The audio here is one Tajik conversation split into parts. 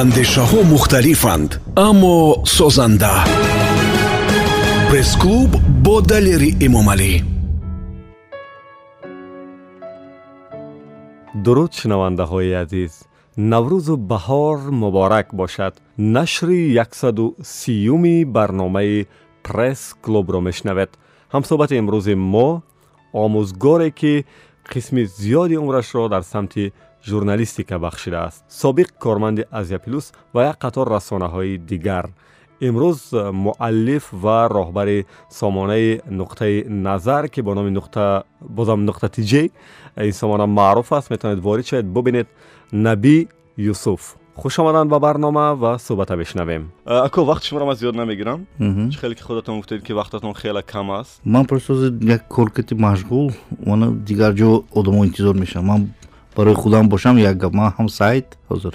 андешаҳо мухталифанд аммо созанда. Пресс-клуб бо далери эмомалӣ. Дуруд шунавандаҳои азиз наврӯзу баҳор муборак бошад. Нашри яксаду сиюми барномаи пресс-клубро мешнавед. Ҳамсӯҳбати имрӯзи мо омӯзгоре ки қисми зиёди умрашро дар самти журналистика бахшидааст собиқ корманди азияплюс ва як қатор расонаҳои дигар. Имрӯз муаллиф ва роҳбари сомонаи нуқтаи назар ки бо номи нуқта бозам нуқта тиҷ ин сомона маъруф аст метавонед ворид шавед бубинед наби юсуф. Хуш омаданд ба барнома ва суҳбата бишнавем ако вақти шуморо ман зиёд намегирам. Чӣ хеле ки худатон гуфтед ки вақтатон хеле кам аст? Ман просто як коркати машғул мана дигар ҷо одамо интизор мешавам. Ман барои худам бошам як гап ман ҳам сайт ҳозир.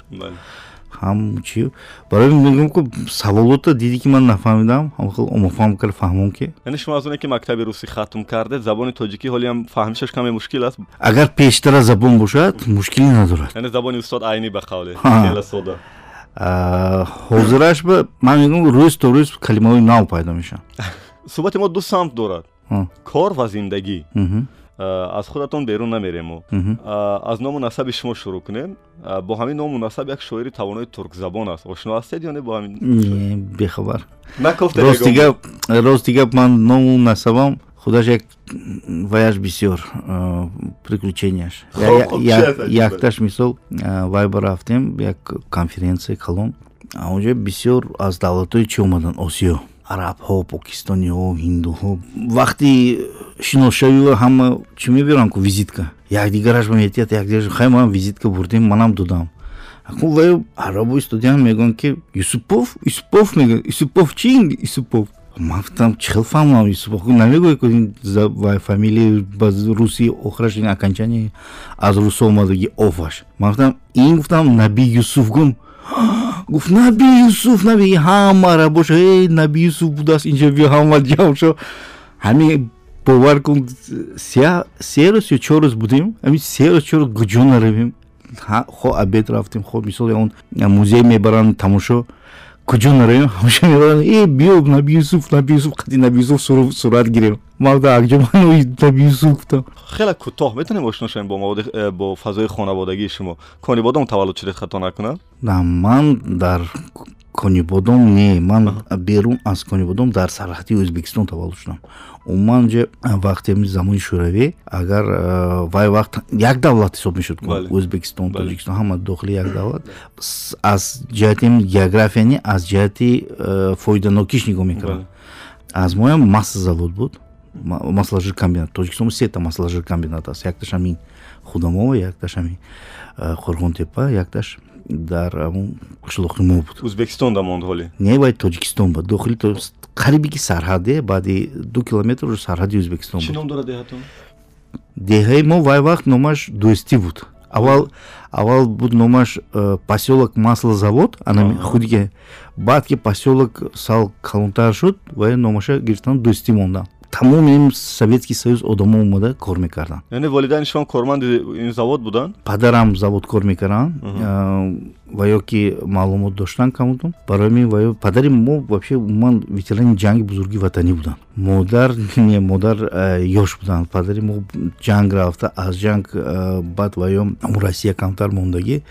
Ҳам чи барои мегӯям ки саволота диди ки ман нафаҳмидам ҳамхел омофаҳм кард фаҳмон ки. Яъне шумо аз оне ки мактаби русӣ хатм кардед забони тоҷикӣ ҳолиам фаҳмишаш каме мушкил аст? Агар пештар аз забон бошад мушкилӣ надорад. Яъне забони устод айнӣ ба қавле хеле сода ҳозираш ман мегӯям рӯз то рӯз калимаҳои нав пайдо мешаванд суҳбати мо ду самт дорад. Кор ва зиндагӣ аз худатон берун намерему аз ному насаби шумо шурӯъ кунем. Бо ҳамин ному насаб як шоири тавонои туркзабон аст. Ошно ҳастед ё не бо ҳамин бехабар. Рости гап ман ному насабам худаш як ваяж бисёр приключенияш якташ мисол вай ба рафтем як конференсия калон. Онҷо бисёр аз давлатҳои чӣ омадан осиё арабҳо покистониҳо ҳиндуҳо. Вақти шиносшавиро ҳама чӣ мебирам ку визитка? Якдигараш метиҳад якдигараш хай ман визитка бурдем манам додам. Вай арабо истодаам мегӯянд ки юсупов? Юсупов мегӯяд юсупов чи юсупов? Ман гуфтам чӣ хел фаҳмам юсупов? Намегӯяд ку вай фамилия ба руси охираш ин окончание аз русо омадаги офаш ман гуфтам ин гуфтам наби юсуф гум гуфт наби юсуф наби ҳамара боша э наби юсуф будааст инҷа биё ҳама ҷамъ шо ҳамин бовар кун се рӯз ё чор рӯз будем? Ҳамин се рӯз чор рӯз гуҷо наравем хо обед рафтем хо мисол он музей мебаранд тамошо куҷо наравем ҳамаша мебаранд э биё наби юсуф наби юсуф қади наби юсуф сурат гирем хеле кӯтоҳ метонем ошно шавем бо маводи э, бо фазои хонаводагии шумо. Конибодом таваллуд шудед хато накунам? На ман дар конибодом не. Ман берун аз конибодом дар сарҳади ӯзбекистон таваллуд шудам умуман ҷа вақте замони шӯравӣ агар э, вай вақт як давлат ҳисоб мешуд ӯзбекистон тоҷикистон ҳама дохили як давлат. Аз ҷиҳати география не аз ҷиҳати э, фоиданокиш нигоҳ мекардам аз моям масса завод буд. Маслажир комбинат. Тоҷикистон сета маслажир комбинат аст. Якташ ҳамин худамова якташ ҳамин қорғонтепа якташ дар қишлоқи мо буд. Ӯзбекистон дамонд ҳоле? Не баъд тоҷикистон буд дохили қариби ки сарҳаде баъди ду километр сарҳади ӯзбекистон чӣ ном дорад деҳатон? Деҳаи мо вай вақт номаш дӯстӣ буд. Аввал аввал буд номаш э, посёлок маслозавод ана худике баъд ки посёлок сал калонтар шуд вай номаша гирифтан дӯстӣ мондан тамоми советский союз одамо омада кор мекарданд. Яъне волидайни шумо корманди ин завод буданд? Падарам завод кор мекарданд ва ё ки маълумот доштан камутум барои мин ва падари мо вообще умуман ветерани ҷанги бузурги ватанӣ буданд. Модар не модар ёш буданд. Падари мо ҷанг рафта аз ҷанг баъд ва ё россия камтар мондагӣ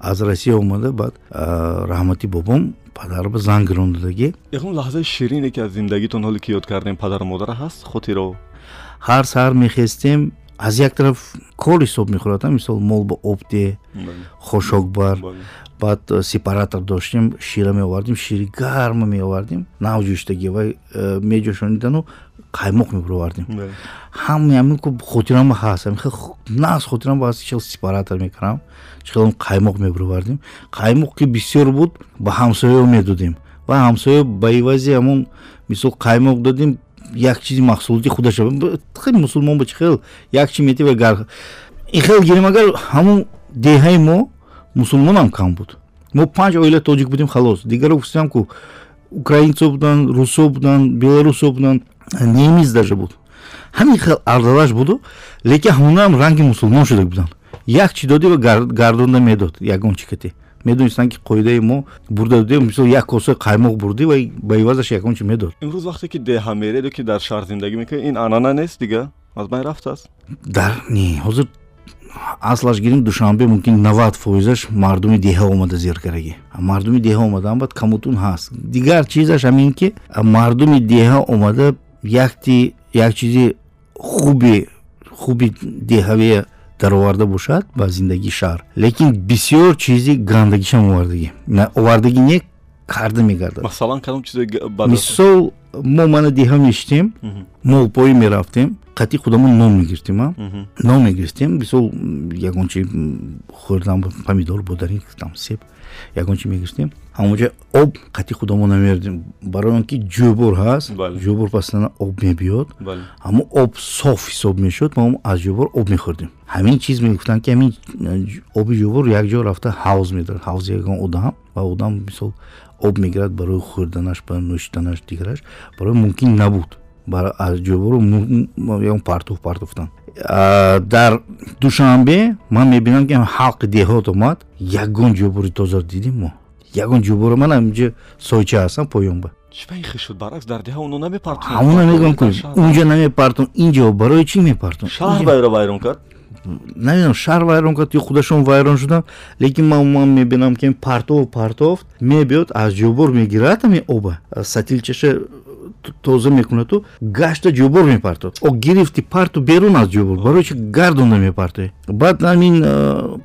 аз россия омада баъд раҳмати бобом падар ба зан гирон додагӣ. Ягон лаҳзаи ширине ки аз зиндагитон ҳоле ки ёд кардем падару модара ҳаст хотиро? Ҳар саҳар мехестем аз як тараф кор ҳисоб мехӯрад мисол мол ба обде хошокбар. Баъд э, сепаратор доштем шира меовардем шири гарма меовардем навҷӯштагӣ ва э, меҷӯшонидану қаймоқ мебуровардем ҳамаами хотирам ҳаст нағз хотирам ҳаст чел сепаратор мекардам чхелом қаймоқ мебуровардем қаймоқ ки бисёр буд ба ҳамсоё медодем. Ва ҳамсоё ба ивази ҳамон мисол қаймоқ додем як чизи маҳсулоти худаша. Хеле мусулмон ба чихел як чи метива гар. Ин хел гирем агар ҳамон деҳаи мо мусулмонам кам буд. Мо панҷ оила тоҷик будем халос. Дигаро гуфтам ку украинцо буданд русо буданд белорусо буданд немис даже буд. Ҳамин хел ардалаш буду лекин ҳамонаам ранги мусулмон шуда буданд. Як чи додӣ ва гардонда медод ягон чикате медонистанд ки қоидаи мо бурда додем мисол як косаи қаймоқ бурдӣ ва ба ивазаш ягон чи медод. Имрӯз вақте ки деҳа мереду ки дар шаҳр зиндагӣ мекунӣ ин анъана нест дига? Аз байн рафтааст дар не ҳозир аслаш гирем душанбе мумкин навад фоизаш мардуми деҳа омада зиргарагӣ мардуми деҳа омадан баъд камутун ҳаст. Дигар чизаш ҳамин ки мардуми деҳа омада якти як чизи хуби хуби деҳавие дароварда бошад ба зиндагии шаҳр. Лекин бисёр чизи гандагишам овардагӣ. Овардагӣ не карда мегардад. Масалан кадом чизе мисол мо мана деҳа мешитем молпоӣ мерафтем қатъи худамон нон мегирифтем нон мегирифтем мисол ягончи хӯрдан помидор бодарин там себ ягончи мегирифтем ҳамонҷа об қатъи худамон намеёрдем барои он ки ҷӯбур ҳаст ҷӯбур пасана об мебиёд. Ҳамон об соф ҳисоб мешуд мо аз ҷӯбур об мехӯрдем. Ҳамин чиз мегуфтанд ки ҳамин оби ҷӯбур якҷо рафта ҳавз медорад ҳавзи ягон одам ва одам мисол об мегирад барои хӯрданаш барои нӯшиданаш дигараш барои мумкин набуд аз ҷӯбуру ягон партуф партуфтан дар душанбе ман мебинам ки халқи деҳот омад. Ягон ҷӯбури тозаро дидим мо. Ягон ҷӯбуро ман инҷа сойча ҳастам поёнба ҳамуна мегӯям ки унҷа намепартон инҷо. Барои чӣ мепартон шаҳр вайро вайрон кард? Намедонам шаҳр вайрон кард ё худашон вайрон шуданд лекин ман мебинам ки партов партофт мебиёд аз ҷӯбур мегирад ҳамин оба. Сатилчаша тоза мекунаду гашта ҷӯбур мепартод о гирифти парту берун аз ҷӯбур барои чи гардонда мепартои баъд ҳамин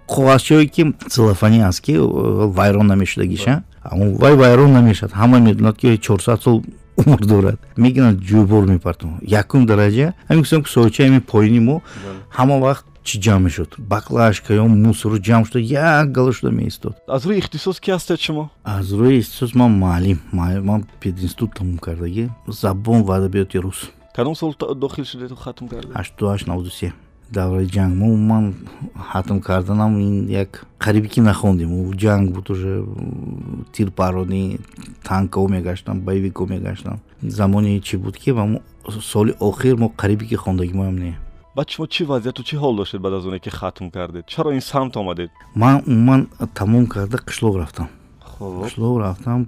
коғазчаое ки целофани аст ки вайрон намешудагиша. Вай вайрон намешад. Ҳама медонад ки чорсад сол умр дорад. Мегиранд ҷӯбур мепартон якум дараҷа. Ҳамин кисом ки соичаи ҳамин поини мо ҳама вақт чӣ ҷамъ мешуд? баклашка ё мусору ҷамъ шуда як гала шуда меистод. Аз рӯи ихтисос ки ҳастед шумо? Аз рӯи ихтисос ман муаллим ман пединститут тамом кардагӣ забон ва адабиёти рус. Кадом сол дохил шудед хатм кардед ҳашту ҳашт навду се. давраи ҷанг мо ман хатм карданам ин як қарибӣ ки нахондем. ҷанг буд уже тирпаронӣ танкао мегаштам боевико мегаштам. замоне чӣ буд ки соли охир мо қарибӣ ки хондагимоам не баъд шумо чӣ вазъияту чӣ ҳол доштед баъд аз оне ки хатм кардед? Чаро ин самт омадед? Ман умуман тамом карда қишлоқ рафтам. Қишлоқ рафтам.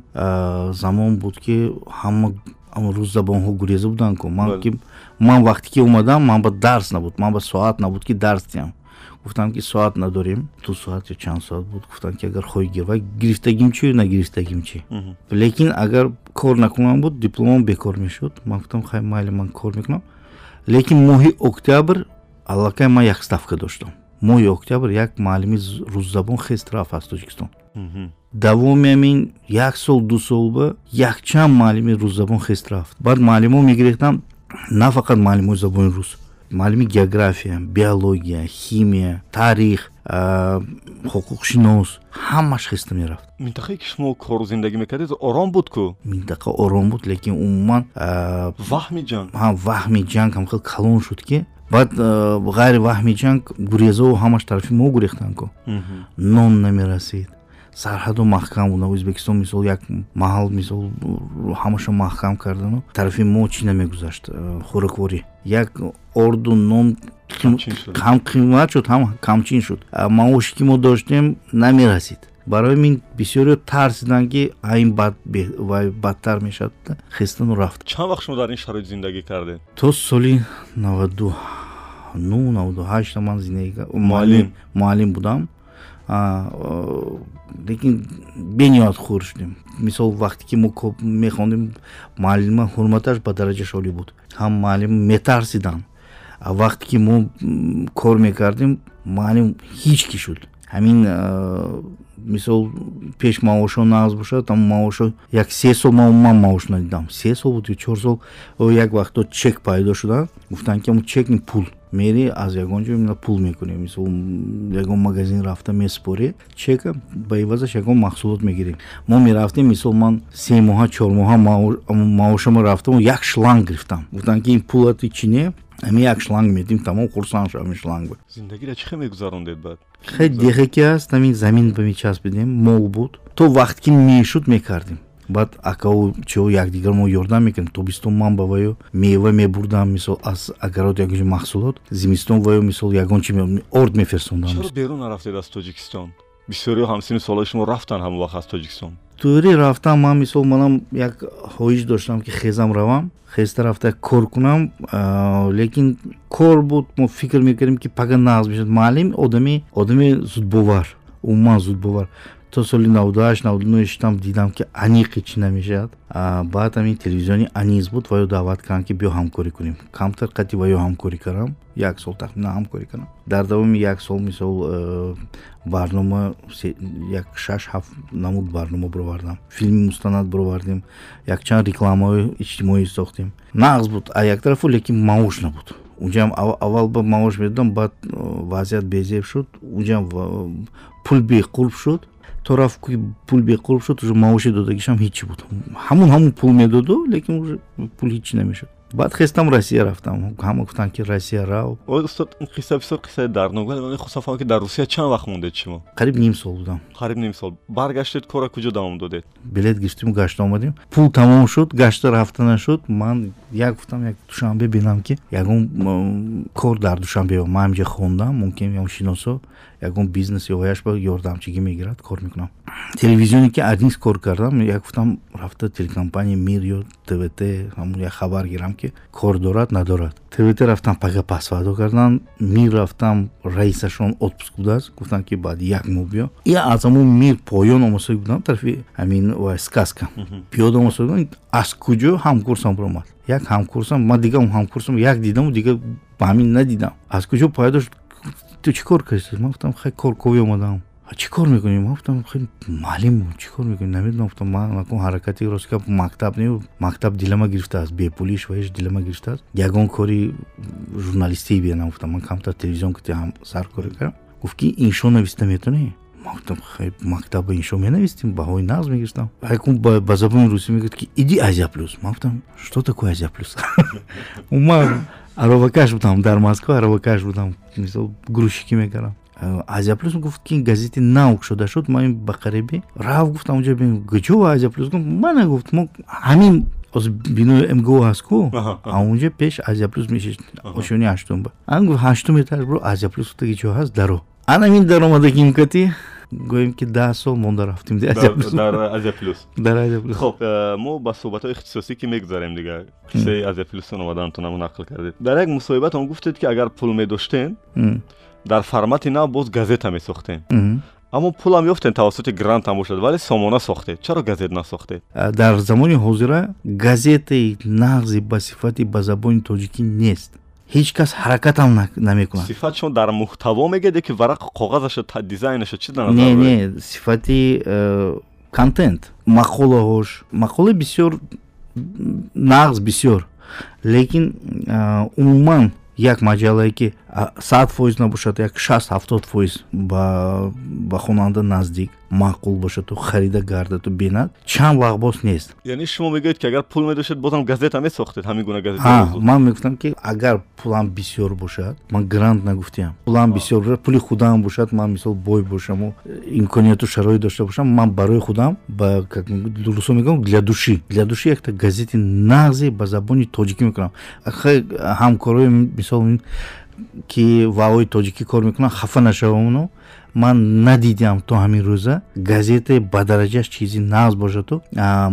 Замон буд ки ҳама рӯззабонҳо гуреза буданд ку ман ки ман вақте ки омадам ман ба дарс набуд. Ман ба соат набуд ки дарс диҳам гуфтам ки соат надорем. Ду соат ё чанд соат буд. Гуфтам ки агар хоҳӣ гир ва гирифтагим чи ё нагирифтагим чи лекин агар кор накунам буд дипломам бекор мешуд. Ман гуфтам хай майли ман кор мекунам лекин моҳи октябр аллакай ман як ставка доштам моҳи октябр як муаллими рӯззабон хест рафт аз тоҷикистон. Давоми ҳамин як сол ду сол ба якчанд муаллими рӯззабон хест рафт. Баъд муаллимо мегирифтам на фақат муаллимои забони рус. Муаллими география биология химия тарих ҳуқуқшинос ҳамаш хеста мерафт. Минтақае ки шумо кору зиндагӣ мекардед ором буд ку? Минтақа ором буд лекин умуман ваҳми ҷанг. ҳа ваҳми ҷанг ҳам хел калон шуд ки баъд ғайри ваҳми ҷанг гурезову ҳамаш тарафи мо гурехтанд ку. Нон намерасид сарҳаду маҳкам буд ӯзбекистон мисол як маҳал мисол ҳамаша маҳкам кардану тарафи мо чӣ намегузашт? Хӯрокворӣ. Як орду нон ҳам қимат шуд ҳам камчин шуд. Маоши ки мо доштем намерасид. Барои мин бисёриё тарсиданд ки айн бадтар мешавад хестану рафт. Чанд вақт шумо дар ин шароит зиндагӣ кардед? То соли наваду ну наваду ҳашта ман зиндагӣ муаллим. Муаллим будам лекин бениёд хур шудем. Мисол вақте ки мо мехондем муаллима ҳурматаш ба дараҷа шоли буд. Ҳам муаллим метарсиданд вақте ки мо кор мекардем муаллим ҳеҷ ки шуд. Ҳамин мисол пеш маошо нағз бошад ам маошо як се сол ман маош надидам. Се сол буд ё чор сол як вақто чек пайдо шуданд гуфтанд ки чекни пул мери аз ягон ҷо пул мекунем. Мисол ягон магазин рафта месупорӣ чека ба ивазаш ягон маҳсулот мегирем. Мо мерафтем мисол ман се моҳа чор моҳа маошамо рафтам як шланг гирифтам. Гуфтанд ки ин пулати чӣ не ҳамин як шланг медим тамом хурсанд шуд ҳамин шлангба зиндагиро чӣ хел мегузарондед баъд? Хеле деҳаки аст ҳамин замин ба мечаспидем мол буд. То вақт ки мешуд мекардем баъд акаву чио якдигар мо ёрдам мекардем тобистон ман ба ваё мева мебурдам. Мисол аз агарот ягон маҳсулот зимистон ваё мисол ягон чи орд мефирсондам чаро берун нарафтед аз тоҷикистон? Бисёриҳо ҳамсини солҳои шумо рафтан ҳамон вақт аз тоҷикистон? Тӯри рафтам. Ман мисол манам як хоҳиш доштам ки хезам равам. Хеста рафта кор кунам. Лекин кор буд. Мо фикр мекардем ки пага нағз мешад маълим одами одами зудбовар. Умуман зудбовар то соли 98 шитам дидам ки аниқи чӣ намешавад? Баъд ҳамин телевизиони аниз буд ваё даъват кардам ки биё ҳамкорӣ кунем. Камтар қати ваё ҳамкорӣ кардам як сол тахминан ҳамкорӣ кардам дар давоми як сол мисол э, барнома як шаш ҳафт намуд барнома баровардам филми мустанад баровардем якчанд рекламаҳои иҷтимоӣ сохтем. Нағз буд. А як тарафу лекин маош набуд. Унҷаам аввал ба маош медодам баъд э, вазъият безеб шуд. Унҷаам пул беқурб шуд то рафт пул беқурб шуд уже маоши додагишам ҳичи буд. Ҳамон ҳамон пул медоду лекин уже пул ҳичи намешуд. Баъд хестам россия рафтам. Ҳама гуфтанд ки россия рав. Устод ин қисса бисёр қиссаи дарднок. Вале ман хостам фаҳмам ки дар русия чанд вақт мондед шумо қариб ним сол будам. Қариб ним сол. Баргаштед кора куҷо давом додед? Билет гирифтиму гашта омадем. Пул тамом шуд гашта рафта нашуд. Ман як гуфтам як душанбе бинам ки ягон кор дар душанбе ман ҳамҷа хондам. Мумкин ягон шиносо ягон бизнес ё ба ёрдамчигӣ мегирад кор мекунам. Телевизионе ки аднис кор кардам як гуфтам рафта телекомпания мир ё твт ҳамун як хабар гирам ки кор дорад надорад. Твт рафтам пага пасвадо кардан мир рафтам раисашон отпуск будааст. Гуфтам ки баъди як моҳ биё. И аз ҳамун мир поён омосоӣ будам тарафи ҳамин сказка. Пиёда омосоӣ будам аз куҷо ҳамкурсам биромад як ҳамкурсам ман дига ҳамкурсам як дидаму дига ба ҳамин надидам. Аз куҷо пайдо шуд ту чӣ кор кардӣ ма гуфтам хай корковӣ омадаам чӣ кор мекунӣ ма гуфтам хеле маълим чӣ кор мекунӣ намедонам гуфтам ма накун ҳаракати рост ка мактаб не мактаб дилама гирифтааст бепулиш ваиш дилама гирифтааст ягон кори журналистӣ биянам гуфтам ман камтар телевизион кати ҳам сар кор кардам гуфт ки иншо нависта метавонӣ ма гуфтам хай мактаба иншо менавистем баҳои нағз мегирифтам якун ба забони русӣ мегӯфт ки иди азия плюс ма гуфтам что такое азия плюс аробакаш будам дар москва аробакаш будам мисол грузчикӣ мекардам. Азия плюс гуфт ки газети наук шуда шуд ман ба қарибӣ рафт гуфтам унҷа гучо азия плюс? мана гуфт мо ҳамин бинои мго ҳаст ку аунҷа пеш азия плюс мешид ошони ҳаштум ба ан гуфт ҳаштум этаж бро азия плюс гуфта гичо ҳаст даро ан ҳамин даромада ки мкати гӯем ки даҳ сол монда рафтем дар азия плюс дар азия плюс хоб э, мо ба суҳбатҳои ихтисосӣ ки мегузарем дигар қиссаи азия плюсон омаданатонаму нақл кардед дар як мусоҳибатон гуфтед ки агар пул медоштен дар формати нав боз газета месохтем аммо пулам ёфтем тавассути грант ҳам бошад вале сомона сохтед чаро газет насохтед дар замони ҳозира газетаи нағзи ба сифати ба забони тоҷикӣ нест. Ҳеҷ кас ҳаракатам намекунад. Сифат шумо дар муҳтаво мегӯед ки варақ коғазаша дизайнаша чи не не сифати э, контент мақолаҳош. Мақола бисёр нағз бисёр. Лекин э, умуман як маҷаллае ки сад фоиз набошад як шаст ҳафтод фоиз ба хонанда наздик маъқул бошад ту харида гардату бинад чанд вақт боз нест. Яъне шумо мегӯед ки агар пул медоштед бозам газета месохтед ҳамин гуна газета ман мегуфтам ки агар пулам бисёр бошад ман грант нагуфтиам. Пулам бисёр бошад пули худам бошад ман мисол бой бошаму имконияту шароит дошта бошам ман барои худам ба русо мегӯям для души. Для души якта газети нағзе ба забони тоҷикӣ мекунам. Ҳамкорои мисол ки ваои тоҷикӣ кор мекунам хафа нашавамуну ман надидиам то ҳамин рӯза газетаи ба дараҷаш чизи нағз бошаду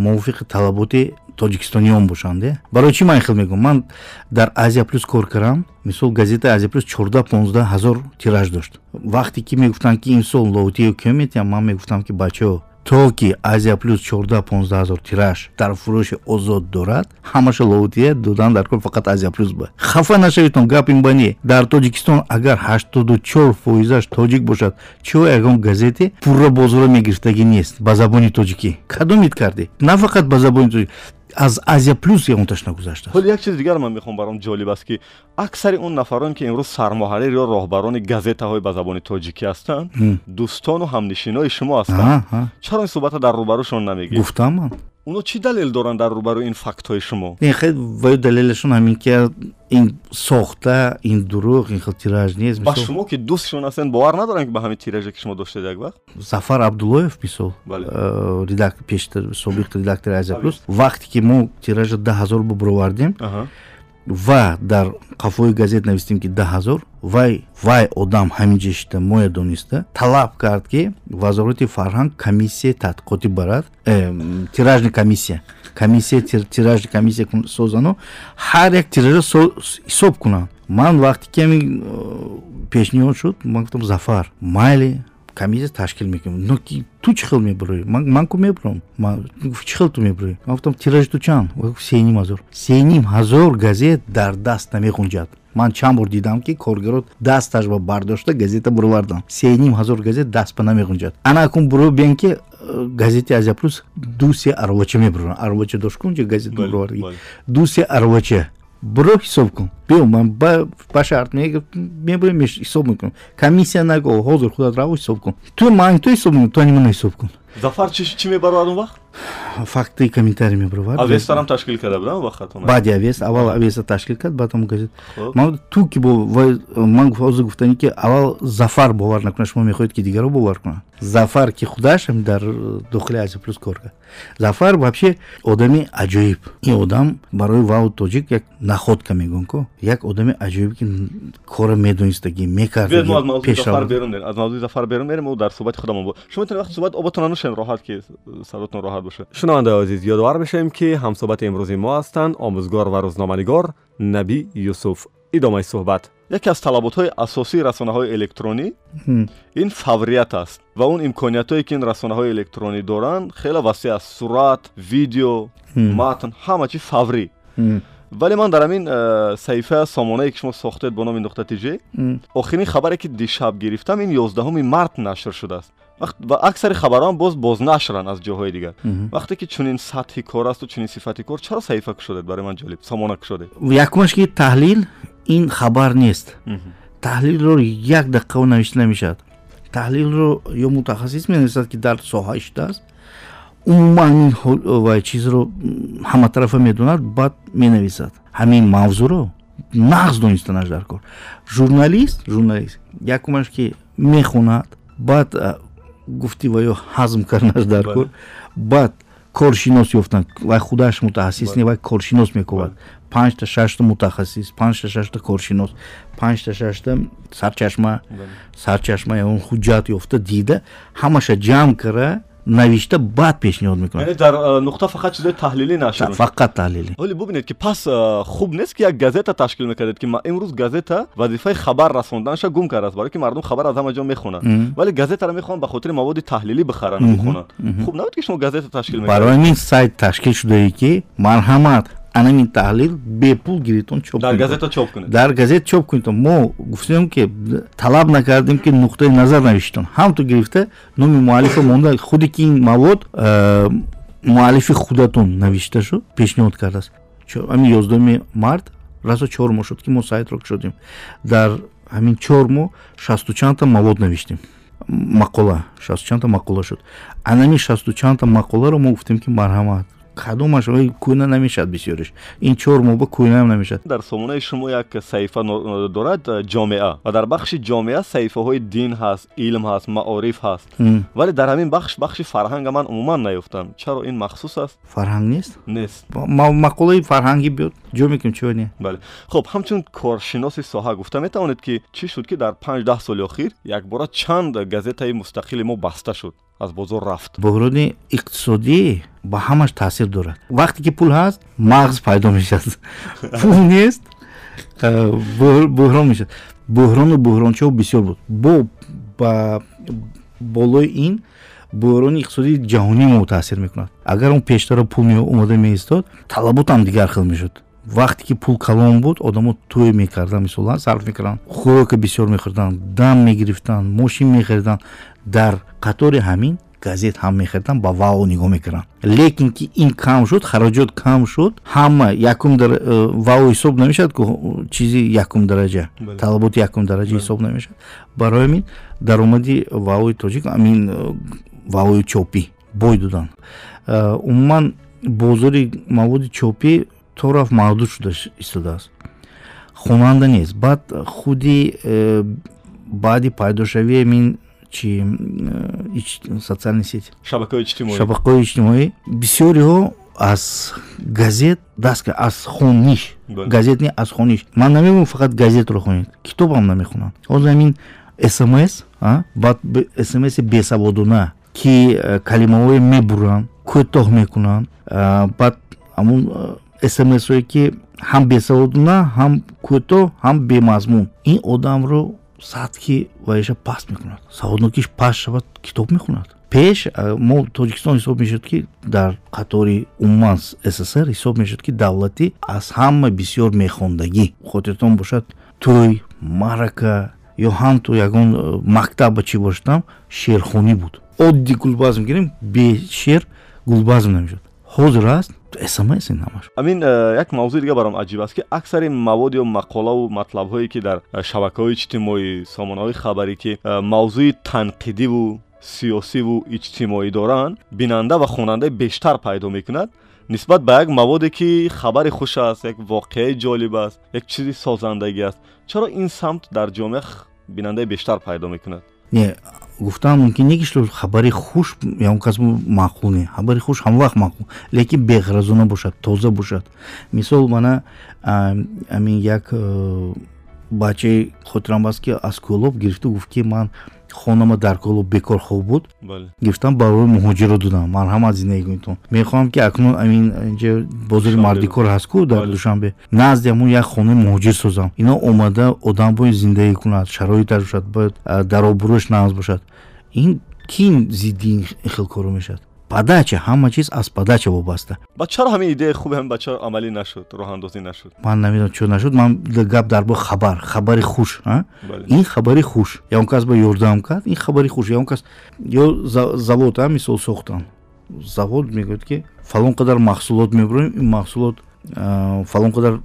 мувофиқи талаботи тоҷикистониён бошанд барои чӣ ман ин хел мегӯям? Ман дар азия плюс кор кардам мисол газетаи азия плюс чорда понздаҳ ҳазор тираж дошт. Вақте ки мегуфтанд ки имсол лоутиё киё метиҳам ман мегуфтам ки бачаҳо то ки азия плюс чорда понздаҳ ҳазор тираж дар фурӯши озод дорад ҳамаша лоутия додан дар кор фақат азия плюс ба. Хафа нашавитон гап ин ба не дар тоҷикистон агар ҳаштоду чор фоизаш тоҷик бошад чо ягон газете пурра бозора мегирифтагӣ нест ба забони тоҷикӣ? Кадомид кардӣ? На фақат ба забони тоҷик аз азия плюс ягонташ нагузаштааст ҳоли як чизи дигар ман мехоҳам баром ҷолиб аст ки аксари он нафароне ки имрӯз сармуҳаррир ё роҳбарони газетаҳои ба забони тоҷикӣ ҳастанд дӯстону ҳамнишинои шумо ҳастанд чаро ин суҳбата дар рӯбарӯшон намегӯед гуфтам ман оно чӣ далел доранд дар рӯбарӯи ин фактҳои шумо? Хел ваю далелашон ҳамин ки ин сохта ин дурӯғ ин хел тираж нест ба шумо ки дӯстшон ҳастед бовар надоранд ки ба ҳамин тиража ки шумо доштед як вақт? Зафар абдуллоев мисол. Э, пештар собиқ редактори азия плюс вақте ки мо тиража даҳ ҳазор ба баровардем ва дар қафои газет навистем ки даҳ ҳазор вай вай одам ҳаминҷа шида моя дониста талаб кард ки вазорати фарҳанг комиссия тадқиқоти барад тиражна комиссия комиссия тиражна комиссия созану ҳар як тиража ҳисоб кунанд. Ман вақте ки ами э, пешниҳод шуд ман гуфтам зафар майли комиссия ташкил мекунем но ки ту чӣ хел мебурӣ ман ку мебурам? Чӣ хел ту мебурӣ ман гуфтам тиражи ту чанд? Сеним ҳазор сеним ҳазор газет дар даст намехунҷад. Ман чанд бор дидам ки коргиро дасташ ба бардошта газета буровардан сеним ҳазор газет даст ба намехунҷад. Ана акун буро биен ки э, газети азия плюс ду се аровача мебурам аровача дошт кунҷа газета буроварди ду се аровача буро ҳисоб кун биё ман ба шарт мебурем ҳисоб мекунам. Комиссия наго ҳозир худат раво ҳисоб кун. Ту ман ту ҳисоб мекун ту анимана ҳисоб кун. Зафар чӣ мебарад он вақт? Факти комментарий мебаровад авестарам ташкил карда будам вақт баъди авест аввал авеста ташкил кард баъд ҳам газет. Ман ту ки ман ҳозир гуфтани ки аввал зафар бовар накунад шумо мехоҳед ки дигарро бовар кунад. Зафар ки худаш дар дохили азия плюс кор кард зафар вообще одами аҷоиб. Ин одам барои вау тоҷик як находка мегӯн ко як одами аҷоиб ки кора медонистагӣ мекардаз мавзуи зафар берун мерем дар суҳбати худамон шумо метавонед вақти суҳбат оботон нушен роҳат ки саротон роҳат боша шунавандаи азиз ёдовар мешавем ки ҳамсуҳбати имрӯзи мо ҳастанд. Омӯзгор ва рӯзноманигор наби юсуф. Идомаи суҳбат. Яке аз талаботҳои асосии расонаҳои электронӣ? Ин фаврият аст ва он имкониятҳое ки ин расонаҳои электронӣ доранд хеле васеъ аст сурат видео матн ҳама чи фаврӣ вале ман дар ҳамин э, саҳифаи сомонае ки шумо сохтед бо номи нуқта тиҷ охирин хабаре ки дишаб гирифтам ин ёздаҳуми март нашр шудааст ва аксари хабарон боз бознашранд аз ҷоҳои дигар вақте ки чунин сатҳи кор асту чунин сифати кор чаро саҳифа кушодед барои ман ҷолиб сомона кушодед якумаш ки таҳлил ин хабар нест таҳлилро як дақиқао навишта намешавад таҳлилро ё мутахассис менависад ки дар соҳа шудааст умуман ин ва чизро ҳаматарафа медонад баъд менависад. Ҳамин мавзӯъро нағз донистанаш дар кор. Журналист журналист якумаш ки мехонад баъд гуфтӣ ва ё ҳазм карданаш дар кор баъд коршинос ёфтан вай худаш мутахассис не вай коршинос мекунад панҷта шашта мутахассис панҷта шашта коршинос панҷта шашта сарчашма сарчашма он ҳуҷҷат ёфта дида ҳамаша ҷамъ кара навишта баъд пешниҳод мекунад? Дар нуқта фақат чизои таҳлилӣ нашр фақат таҳлилӣ. Оле бубинед ки пас хуб нест ки як газета ташкил мекардед ки имрӯз газета вазифаи хабар расонданаша гум кардааст барое ки мардум хабар аз ҳама ҷо мехонанд вале газетаро мехоҳанд ба хотири маводи таҳлилӣ бихаранд бихонанд хуб набуд ки шумо газета ташкил барои мин сайт ташкил шудае ки марҳамат анамин таҳлил бепул гирифтон чопдар газета чоп кунед дар газета чоп кунедон мо гуфтем ки талаб накардем ки нуқтаи назар навиштон. Ҳамто гирифта номи муаллифа монда худе ки ин мавод э, муаллифи худатон навишта шуд пешниҳод кардааст ҳамин ёздуми март расо чор моҳ шуд ки мо сайтро кушодем дар ҳамин чор моҳ шасту чандта мавод навиштем. Мақола шасту чандта мақола шуд. Анамин шасту чандта мақоларо мо гуфтем ки марҳамат кадомаш кӯна намешавад бисёриш. Ин чор моба кӯнаам намешавад дар сомонаи шумо як саҳифа дорад ҷомеа. Ва дар бахши ҷомеа саҳифаҳои дин ҳаст илм ҳаст маориф ҳаст. Вале дар ҳамин бахш бахши фарҳанга ман умуман наёфтам. Чаро ин махсус аст? Фарҳанг нест? Нест. Мақолаи фарҳанги биёд ҷо мекунем чио не? Бале хуб ҳамчун коршиноси соҳа гуфта метавонед ки чӣ шуд ки дар панҷ даҳ соли охир якбора чанд газетаи мустақили мо баста шуд аз бозор рафт. Буҳрони иқтисодӣ ба ҳамаш таъсир дорад. Вақте ки пул ҳаст мағз пайдо мешавад. Пул нест э, буҳрон мешавад. Буҳрону буҳрончао бисёр буд. Бо ба болои ин буҳрони иқтисодии ҷаҳонӣ мо таъсир мекунад. Агар он пештара пул омода меистод талаботам дигар хел мешуд. Вақте ки пул калон буд одамо тӯй мекарданд мисолан сарф мекарданд хӯрока бисёр мехӯрданд дам мегирифтанд мошин мехариданд дар қатори ҳамин газет ҳам мехариданд ба вао нигоҳ мекарданд лекин ки ин кам шуд хароҷот кам шуд ҳама якум э, вао ҳисоб намешавад ки чизи якум дараҷа талаботи якум дараҷа ҳисоб намешавад. Барои ҳамин даромади ваои тоҷик амин э, ваои чопӣ бой доданд э, умуман бозори маводи чопӣ то рафт маҳдуд шуда истодааст. Хонанда нест. Баъд худи баъди пайдошавии мин чи социални сети шабакаҳои иҷтимоӣ. Шабакаҳои иҷтимоӣ. Бисёриҳо аз газет даст аз хониш. Газет не аз хониш. Ман намегӯям фақат газетро хонед. Китобам намехонанд ҳозир ҳамин смс баъд смси бесаводона ки э, калимаҳое мебуранд кӯтоҳ мекунанд баъд ҳамун смсое ки ҳам бесаводона ҳам кӯтоҳ ҳам бемазмун. Ин одамро сатҳи ваиша паст мекунад. Саводнокиш паст шавад китоб мехонад пеш мо тоҷикистон ҳисоб мешуд ки дар қатори умуман ссср ҳисоб мешуд ки давлатӣ аз ҳама бисёр мехондагӣ. Хотиртон бошад тӯй маърака ё ҳам то ягон э, мактаба чӣ бошадам шерхонӣ буд. Одди гулбазм гирем бешер гулбазм намешуд ҳозир аст смс намаш амин э, як мавзӯи дига баром аҷиб аст ки аксари маводи ё мақолаву матлабҳое ки дар э, шабакаҳои иҷтимоӣ сомонаҳои хабарӣ ки мавзӯи танқидиву сиёсиву иҷтимоӣ доранд бинанда ва хонанда бештар пайдо мекунад нисбат ба як маводе ки хабари хуш аст як воқеаи ҷолиб аст як чизи созандагӣ аст чаро ин самт дар ҷомеа бинандаи бештар пайдо мекунад не гуфтам мумкин не ки хабари хуш якас маъқул не хабари хуш ҳамвақт маъқул лекин беғаразона бошад тоза бошад. Мисол мана амин як э, бачаи хотирам аст ки аз кӯлоб гирифта гуфт ки ман хонама дар коло бекор хоб буд. Гирифтам барои муҳоҷиро додам. Марҳамат зиндагикунитон мехоҳам ки акнун амин инҷа бозори мардикор ҳастку дар душанбе. Назди ҳамун як хонаи муҳоҷир созам. Ино омада одам бояд зиндагӣ кунад шароиташ бошад бояд даробурӯш нағз бошад. Ин ки зидди ин хел коро мешавад подача ҳама чиз аз подача вобаста. Ба чаро ҳамин идеяи хуби ҳамин ба чаро амалӣ нашуд роҳандозӣ нашуд? Ман намедонам чӯ нашуд. Ман гап дар бо хабар хабари хуш ин хабари хуш. Ягон кас ба ёрдам кард ин хабари хуш. Ягон кас ё завод а мисол сохтан завод мегӯяд ки фалон қадар маҳсулот мебурем ин маҳсулот фалон қадар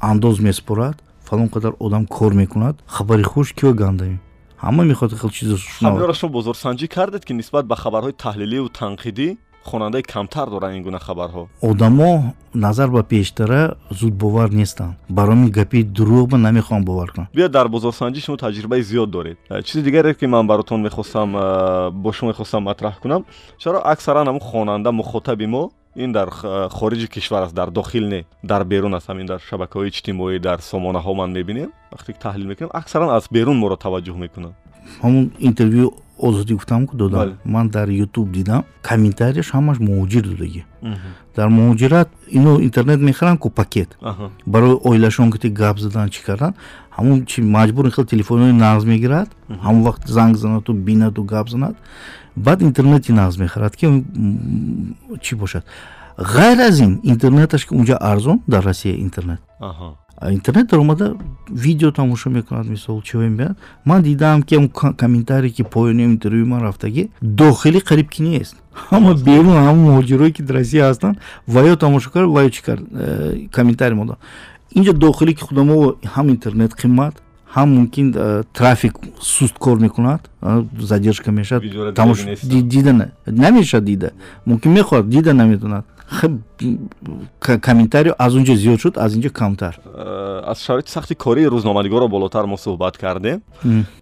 андоз месупорад фалон қадар одам кор мекунад. Хабари хуш киё гандамӣ ҳама мехоҳад хел чизо ҳаминро шумо бозорсанҷӣ кардед ки нисбат ба хабарҳои таҳлиливу танқидӣ хонандаи камтар доранд ин гуна хабарҳо. Одамо назар ба пештара зуд бовар нестанд. Бароми гапи дурӯғ ба намехоҳам бовар кунам. Биё дар бозорсанҷӣ шумо таҷрибаи зиёд доред. Э, чизи дигаре ки ман баротон мехостам э, бо шумо мехостам матраҳ кунам чаро аксаран ҳамн хонанда мухотаби мо ин дар хориҷи кишвар аст дар дохил не дар берун аст. Ҳамин дар шабакаҳои иҷтимоӣ дар сомонаҳо ман мебинем. Вақте таҳлил мекунем аксаран аз берун моро таваҷҷӯҳ мекунанд ҳамун интервю озодӣ гуфтам ку додам. Ман дар ютуб дидам комментарияш ҳамаш муҳоҷир додагӣ дар муҳоҷират ино интернет мехаранд ку пакет. Барои оилашон ки гап задан чӣ кардан ҳамун чи маҷбур хел телефонои нағз мегирад. Ҳамон вақт занг занаду бинаду гап занад баъд интернети нағз мехарад ки чӣ бошад? Ғайр аз ин интернеташ ки унҷа арзон дар россия интернет. Интернет дар омада видео тамошо мекунад мисол чиҳое мебинад ман дидаам ки комментарие ки поёни интервюи ман рафтагӣ дохилӣ қариб ки нест. Ҳама берун ҳама муҳоҷирое ки дар россия ҳастанд ваё тамошо кард ваё чӣ кард э, комментарие мода инҷа дохилӣ ки худамо ҳам интернет қимат ҳам мумкин э, трафик суст кор мекунад задержка мешавад. Дида намешавад дида. Мумкин мехоҳад дида наметавонад комментарио аз унҷа зиёд шуд аз инҷа камтар. Э, аз шароити сахти кории рӯзноманигорро болотар мо суҳбат кардем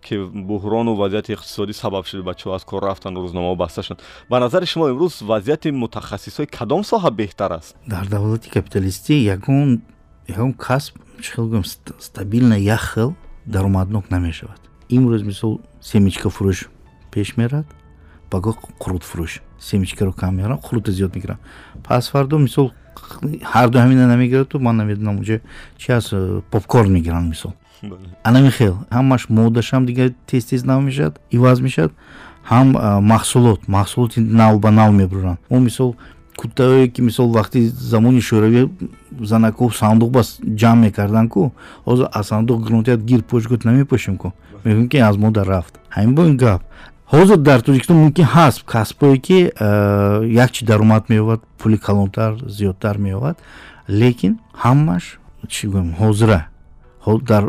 ки буҳрону вазъияти иқтисодӣ сабаб шуд бачаҳо аз кор рафтан рӯзномаҳо баста шуд. Ба назари шумо имрӯз вазъияти мутахассисҳои кадом соҳа беҳтар аст? Дар давлати капиталистӣ ягон ягон касб чӣ хел гӯям стабилна як хел даромаднок намешавад. Имрӯз мисол семичка фурӯш пеш мерад багоҳ қурутфурӯш семичкаро кам меорам қурута зиёд мегирам. Пас фардо мисол ҳарду ҳамина намегирату ман намедонам унҷа чи аст э, попкорн мегиранд мисол. Анами хел ҳамаш моддашам дигар тез тез нав мешавад иваз мешавад ҳам э, маҳсулот маҳсулоти нав ба нав мебуранд мо мисол куттаое ки мисол вақти замони шӯравӣ занаку сандуқ ба ҷамъ мекардан ку ҳозир аз сандуқ гирнотият гир пӯшгӯт намепӯшем ку мегӯем ки аз мода рафт. Ҳамин бо ин гап. Ҳозир дар тоҷикистон мумкин ҳаст касбое ки э, якчи даромад меёбад пули калонтар зиёдтар меёбад лекин ҳамаш чӣ гӯем ҳозира. Дар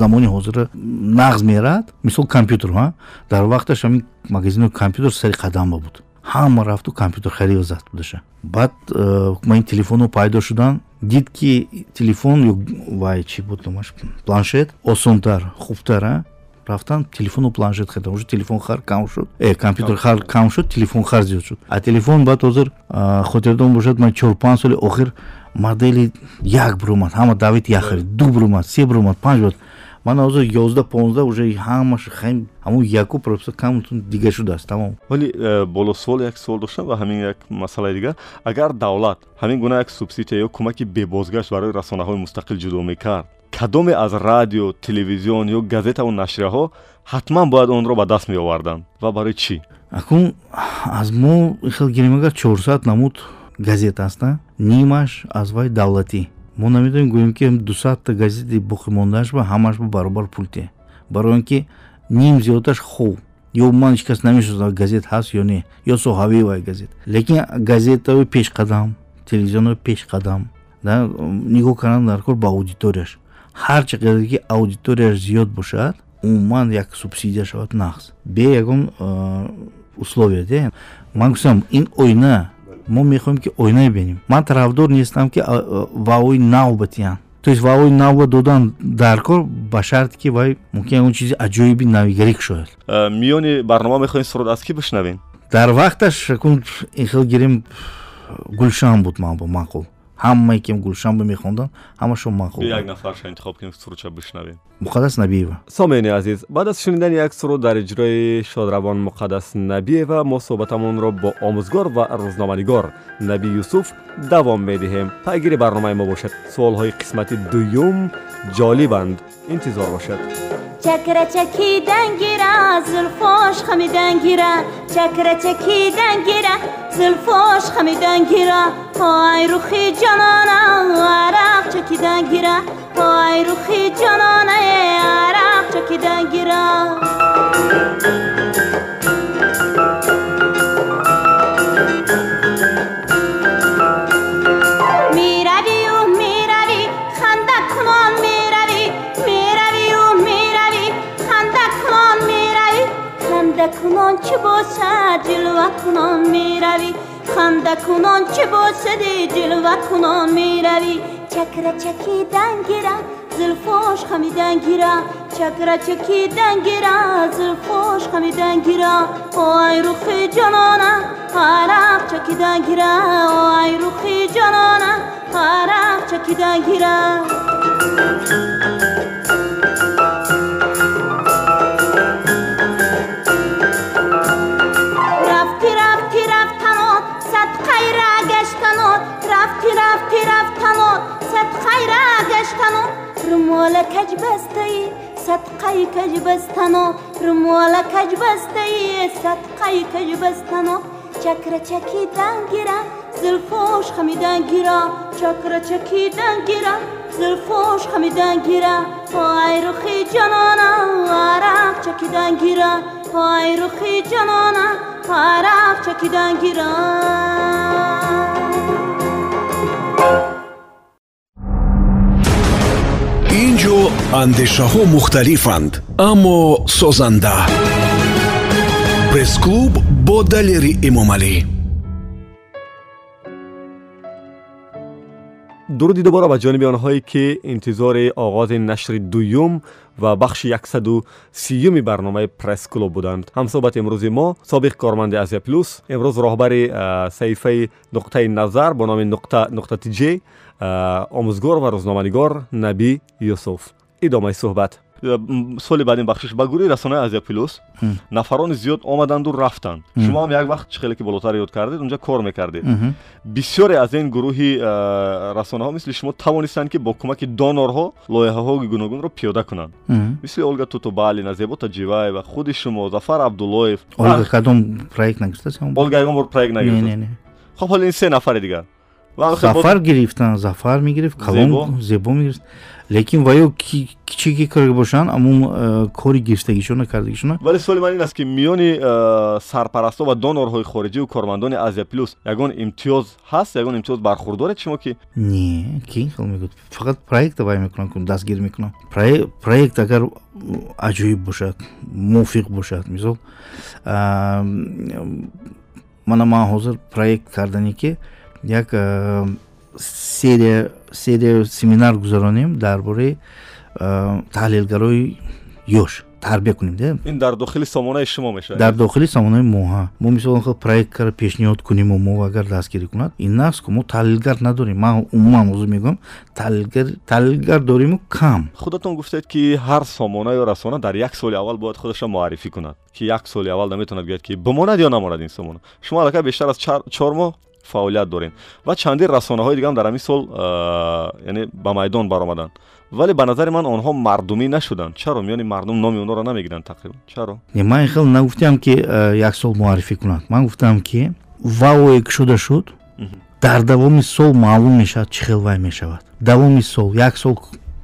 замони ҳозира нағз мерад. Мисол компютер дар вақташ ҳамин магазини компютер сари қадамба буд ҳама рафту компютер харид зад будаша баъд э, ма ин телефонҳо пайдо шудан дид ки телефон ё вай чӣ буд номаш планшет? Осонтар хубтар рафтан телефону планшет хaridan уже телефон хар кам шуд. Э компютер хар кам шуд телефон хар зиёд шуд. А телефон баъд ҳозир хотирдон бошад ман чор панҷ соли охир модели як биромад ҳама давид як харид ду биромад се биромад панҷ бод ман ҳозир ёздаҳ понздаҳ уже ҳамаш хем ҳамон яку просто камтун дига шудааст тамом. Вале э, болосуол як суол доштам ва ҳамин як масъалаи дигар агар давлат ҳамин гуна як субсидия ё кӯмаки бебозгашт барои расонаҳои мустақил ҷудо мекард кадоме аз радио телевизион ё газетаву нашрияҳо ҳатман бояд онро ба даст меоварданд. Ва барои чӣ? Акун аз мо хел гирем агар чорсад намуд газета аста нимаш аз вай давлатӣ мо намедонем гӯем ки дусадта газети боқимондааш ба ҳамаш ба баробар пулте барои он ки ним зиёдаш хуб. Ё ман ҳеч кас намешиносам газет ҳаст ё не. Ё соҳавии вай газет. Лекин газетаи пешқадам телевизионои пешқадам нигоҳ кардан дар кор ба аудиторияш. Ҳар чӣ қадар ки аудиторияш зиёд бошад умуман як субсидия шавад нақс бе ягон условия де ман гуфтам ин оина мо мехоҳем ки оина бинем. Ман тарафдор нестам ки ваои нав батиян то есть ваои навба додан дар кор ба шарте ки вай мумкин ягон чизи аҷоиби навигарӣ кушояд миёни барнома мехоҳем суруд аз кӣ бишнавем? Дар вақташ кун ин хел гирем гулшан буд ман бо маъқул ҳамае ки гулшанбе мехонданд ҳамашон мақуляк нафарша интихоб кунем сурудша бишнавем муқаддас набиева сомеъини азиз баъд аз шунидани як суруд дар иҷрои шодравон муқаддас набиева мо суҳбатамонро бо омӯзгор ва рӯзноманигор наби юсуф давом медиҳем пайгири барномаи мо бошед суолҳои қисмати дуюм ҷолибанд интизор бошед چکره چکیدن گیره زلفاش خمیدن گیره. چکره چکیدن گیره زلفاش خمیدن گیره. پای روخی جانانه عرق چکیدن گیره. پای روخی جانانه عرق چکیدن گیره. کنان چه باشد جلوه کنان می‌روی؟ خنده کنان چه باشد جلوه کنان می‌روی؟ چکره چکیدن گیره زلفاش خمیدن گیره چکره چکیدن گیره زلفاش خمیدن گیره آی روخی جانانه عرق چکیدن گیره آی روخی جانانه عرق چکیدن گیره رمال کج بسته صدقه کج بستنو رمال کج بسته صدقه کج بستنو. چکر چکیدن گیرم زلفوش خمیدن گیرم چکر چکیدن گیرم زلفوش خمیدن گیرم پای رخی جانانم عرق چکیدن گیرم پای رخی جانانم عرق چکیدن گیرم ҷо андешаҳо мухталифанд аммо созанда. Пресс-клуб бо далери эмомалӣ. Дуруди дубора ба ҷониби онҳое ки интизори оғози нашри дуюм ва бахши яксаду сиюми барномаи пресс-клуб буданд. Ҳамсоҳбати имрӯзи мо собиқ корманди азия плюс имрӯз роҳбари саҳифаи нуқтаи назар бо номи нуқта тиҷ омӯзгор ва рӯзноманигор наби юсуф. Идомаи суҳбат. Соли баъдин бахшиш ба гурӯҳи расонаи азия плюс нафарони зиёд омаданду рафтанд. Шумо ҳам як вақт хеле ки болотар ёд кардед унҷа кор мекардед. Бисёре аз ин гурӯҳи расонаҳо мисли шумо тавонистанд ки бо кӯмаки донорҳо лоиҳаҳои гуногунро пиёда кунанд. Мисли олга тутубалина зебо таҷиваева худи шумо зафар абдуллоев. Олга кадом проект нагирифтааст олга ягон бор проект нагирифта хоб ҳол ин се нафари дигар зафар гирифтанд зафар мегирифт калон зебо мегирифт. Лекин ваё кичи ки кор бошанд амун э, кори гирифтагишон накардагишон вале суоли ман ин аст ки миёни э, сарпарастҳо ва донорҳои хориҷиву кормандони азия плюс ягон имтиёз ҳаст ягон имтиёз бархурдоред шумо ки? Не ки хел мегӯд фақат проекта вай мекунам дастгир мекунам. Проект агар аҷоиб бошад мувофиқ бошад мисол мана ман ҳозир проект кардане ки як э, серия серия семинар гузаронем дар бораи э, таҳлилгарои ёш тарбия кунем де ин дар дохили сомонаи шумо мешавад дар дохили сомонаи мо ҳа мо мисол хел проектро пешниҳод кунему мо агар дастгирӣ кунад ин нафс ку мо таҳлилгар надорем. Ман умуман ҳозир мегӯям таҳлилгар дориму кам. Худатон гуфтед ки ҳар сомона ё расона дар як соли аввал бояд худашро муаррифӣ кунад ки як соли аввал наметавонад гӯяд ки бимонад ё намонад ин сомона. Шумо аллакай бештар аз чор моҳ фаъолият дорем. Ва чандин расонаҳои дигам дар ҳамин сол яъне ба майдон баромаданд вале ба назари ман онҳо мардумӣ нашуданд. Чаро? Миёни мардум номи онҳоро намегиранд тақрибан. Чаро? Ман хел нагуфтам ки як сол муаррифӣ кунад ман гуфтам ки ваое ки шуда шуд дар давоми сол маълум мешавад чӣ хел вай мешавад. Давоми сол як сол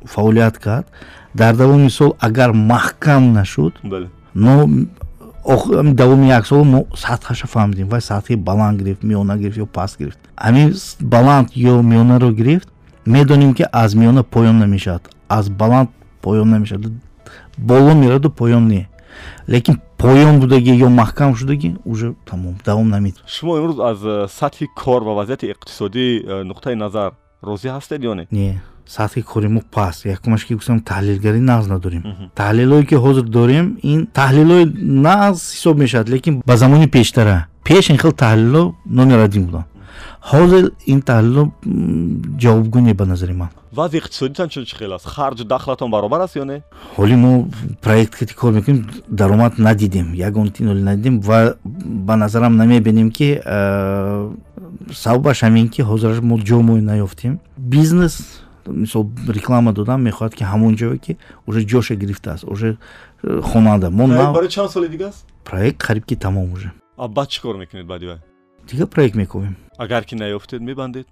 фаъолият кард. Дар давоми сол агар маҳкам нашуд давоми як сол мо сатҳаша фаҳмидем. Вай сатҳи баланд гирифт миёна гирифт ё паст гирифт. Ҳамин баланд ё миёнаро гирифт медонем ки аз миёна поён намешавад. Аз баланд поён намешавад. Боло мераду поён не. Лекин поён будаги ё маҳкам шудаги уже тамом давом наметавад шумо имрӯз аз э, сатҳи кор ва вазъияти иқтисодии э, нуқтаи назар розӣ ҳастед ё не? Не сатҳи кори мо паст якумаш ки гуфтам таҳлилгарӣ нағз надорем таҳлилое ки ҳозир дорем ин таҳлилои нағз ҳисоб мешавад лекин ба замони пештара. Пеш ин хел таҳлило номер один буданд ҳозир ин таҳлило ҷавобгӯ не ба назари ман. Вазъи иқтисодитан чӣ хел аст? Харҷу дахлатон баробар аст ё не? Ҳоли мо проект кати кор мекунем даромад надидем. Ягон тиноли надидем ва ба назарам намебинем ки сабабаш ҳамин ки ҳозир мо ҷо мо наёфтем бизнес мисол реклама додам мехоҳад ки ҳамон ҷое ки уже ҷоша гирифтааст уже э, хонанда. Мо барои чанд соли дигааст проект қариб ки тамом уже. Баъд чӣ кор мекунед баъди вай дига проект мекунем. Агар ки наёфтед мебандед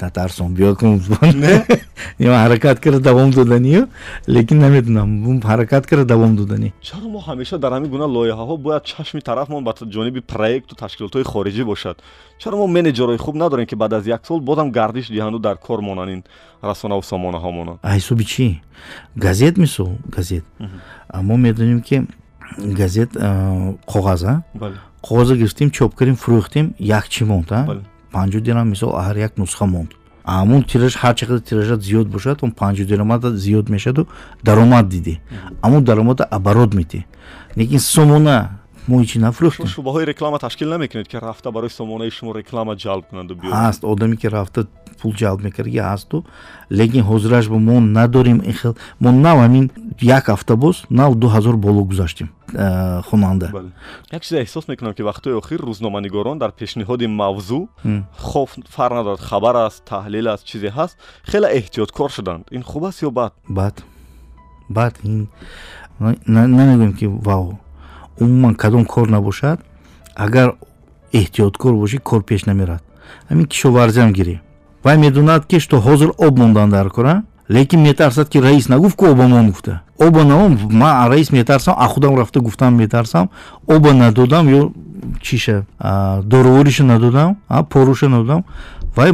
натарсон биё ҳаракат карда давом доданӣ лекин наметунам ҳаракат карда давом доданӣ чаро мо ҳамеша дар ҳамин гуна лоиҳаҳо бояд чашми тарафмон ба ҷониби проекту ташкилотҳои хориҷӣ бошад? Чаро мо менеҷерҳои хуб надорем ки баъд аз як сол бозам гардиш диҳанду дар кор монанд ин расонаву сомонаҳо монанд ҳисоби чӣ? Газет мисол газет. Мо медонем ки газет коғаза коғоза гирифтем чоп кардем фурӯхтем як чӣ монд панҷо дирам мисол ҳар як нусха монд. Амон тираж ҳар чақадр тиражат зиёд бошад он панҷо дирамада зиёд мешаду даромад дидӣ амон даромада оборот метӣ лекин сомона мо ҳичи нафурӯхтем шубаҳои реклама ташкил намекунед ки рафта барои сомонаи шумо реклама ҷалб кунанду биё ҳаст одаме ки рафта пул ҷалб мекард я ҳасту лекин ҳозираш мо надорем ин хел мо нав ҳамин як ҳафта боз нав ду ҳазор боло гузаштем э, хонанда. Як чизе эҳсос мекунам ки вақтҳои охир рӯзноманигорон дар пешниҳоди мавзӯъ хоф фарқ надорад хабар аст таҳлил аст чизе ҳаст хеле эҳтиёткор шуданд. Ин хуб аст ё бад? Бад. Бад ин намегӯем ки вау умуман кадом кор набошад агар эҳтиёткор бошӣ кор пеш намерад. Ҳамин кишоварзиам гирӣ вай медонад ки што ҳозир об мондан дар кора лекин метарсад ки раис нагуфт ки оба мон гуфта. Оба наом ман раис метарсам а худам рафта гуфтам метарсам оба надодам ё чиша доровориша надодам поруша надодам. Вай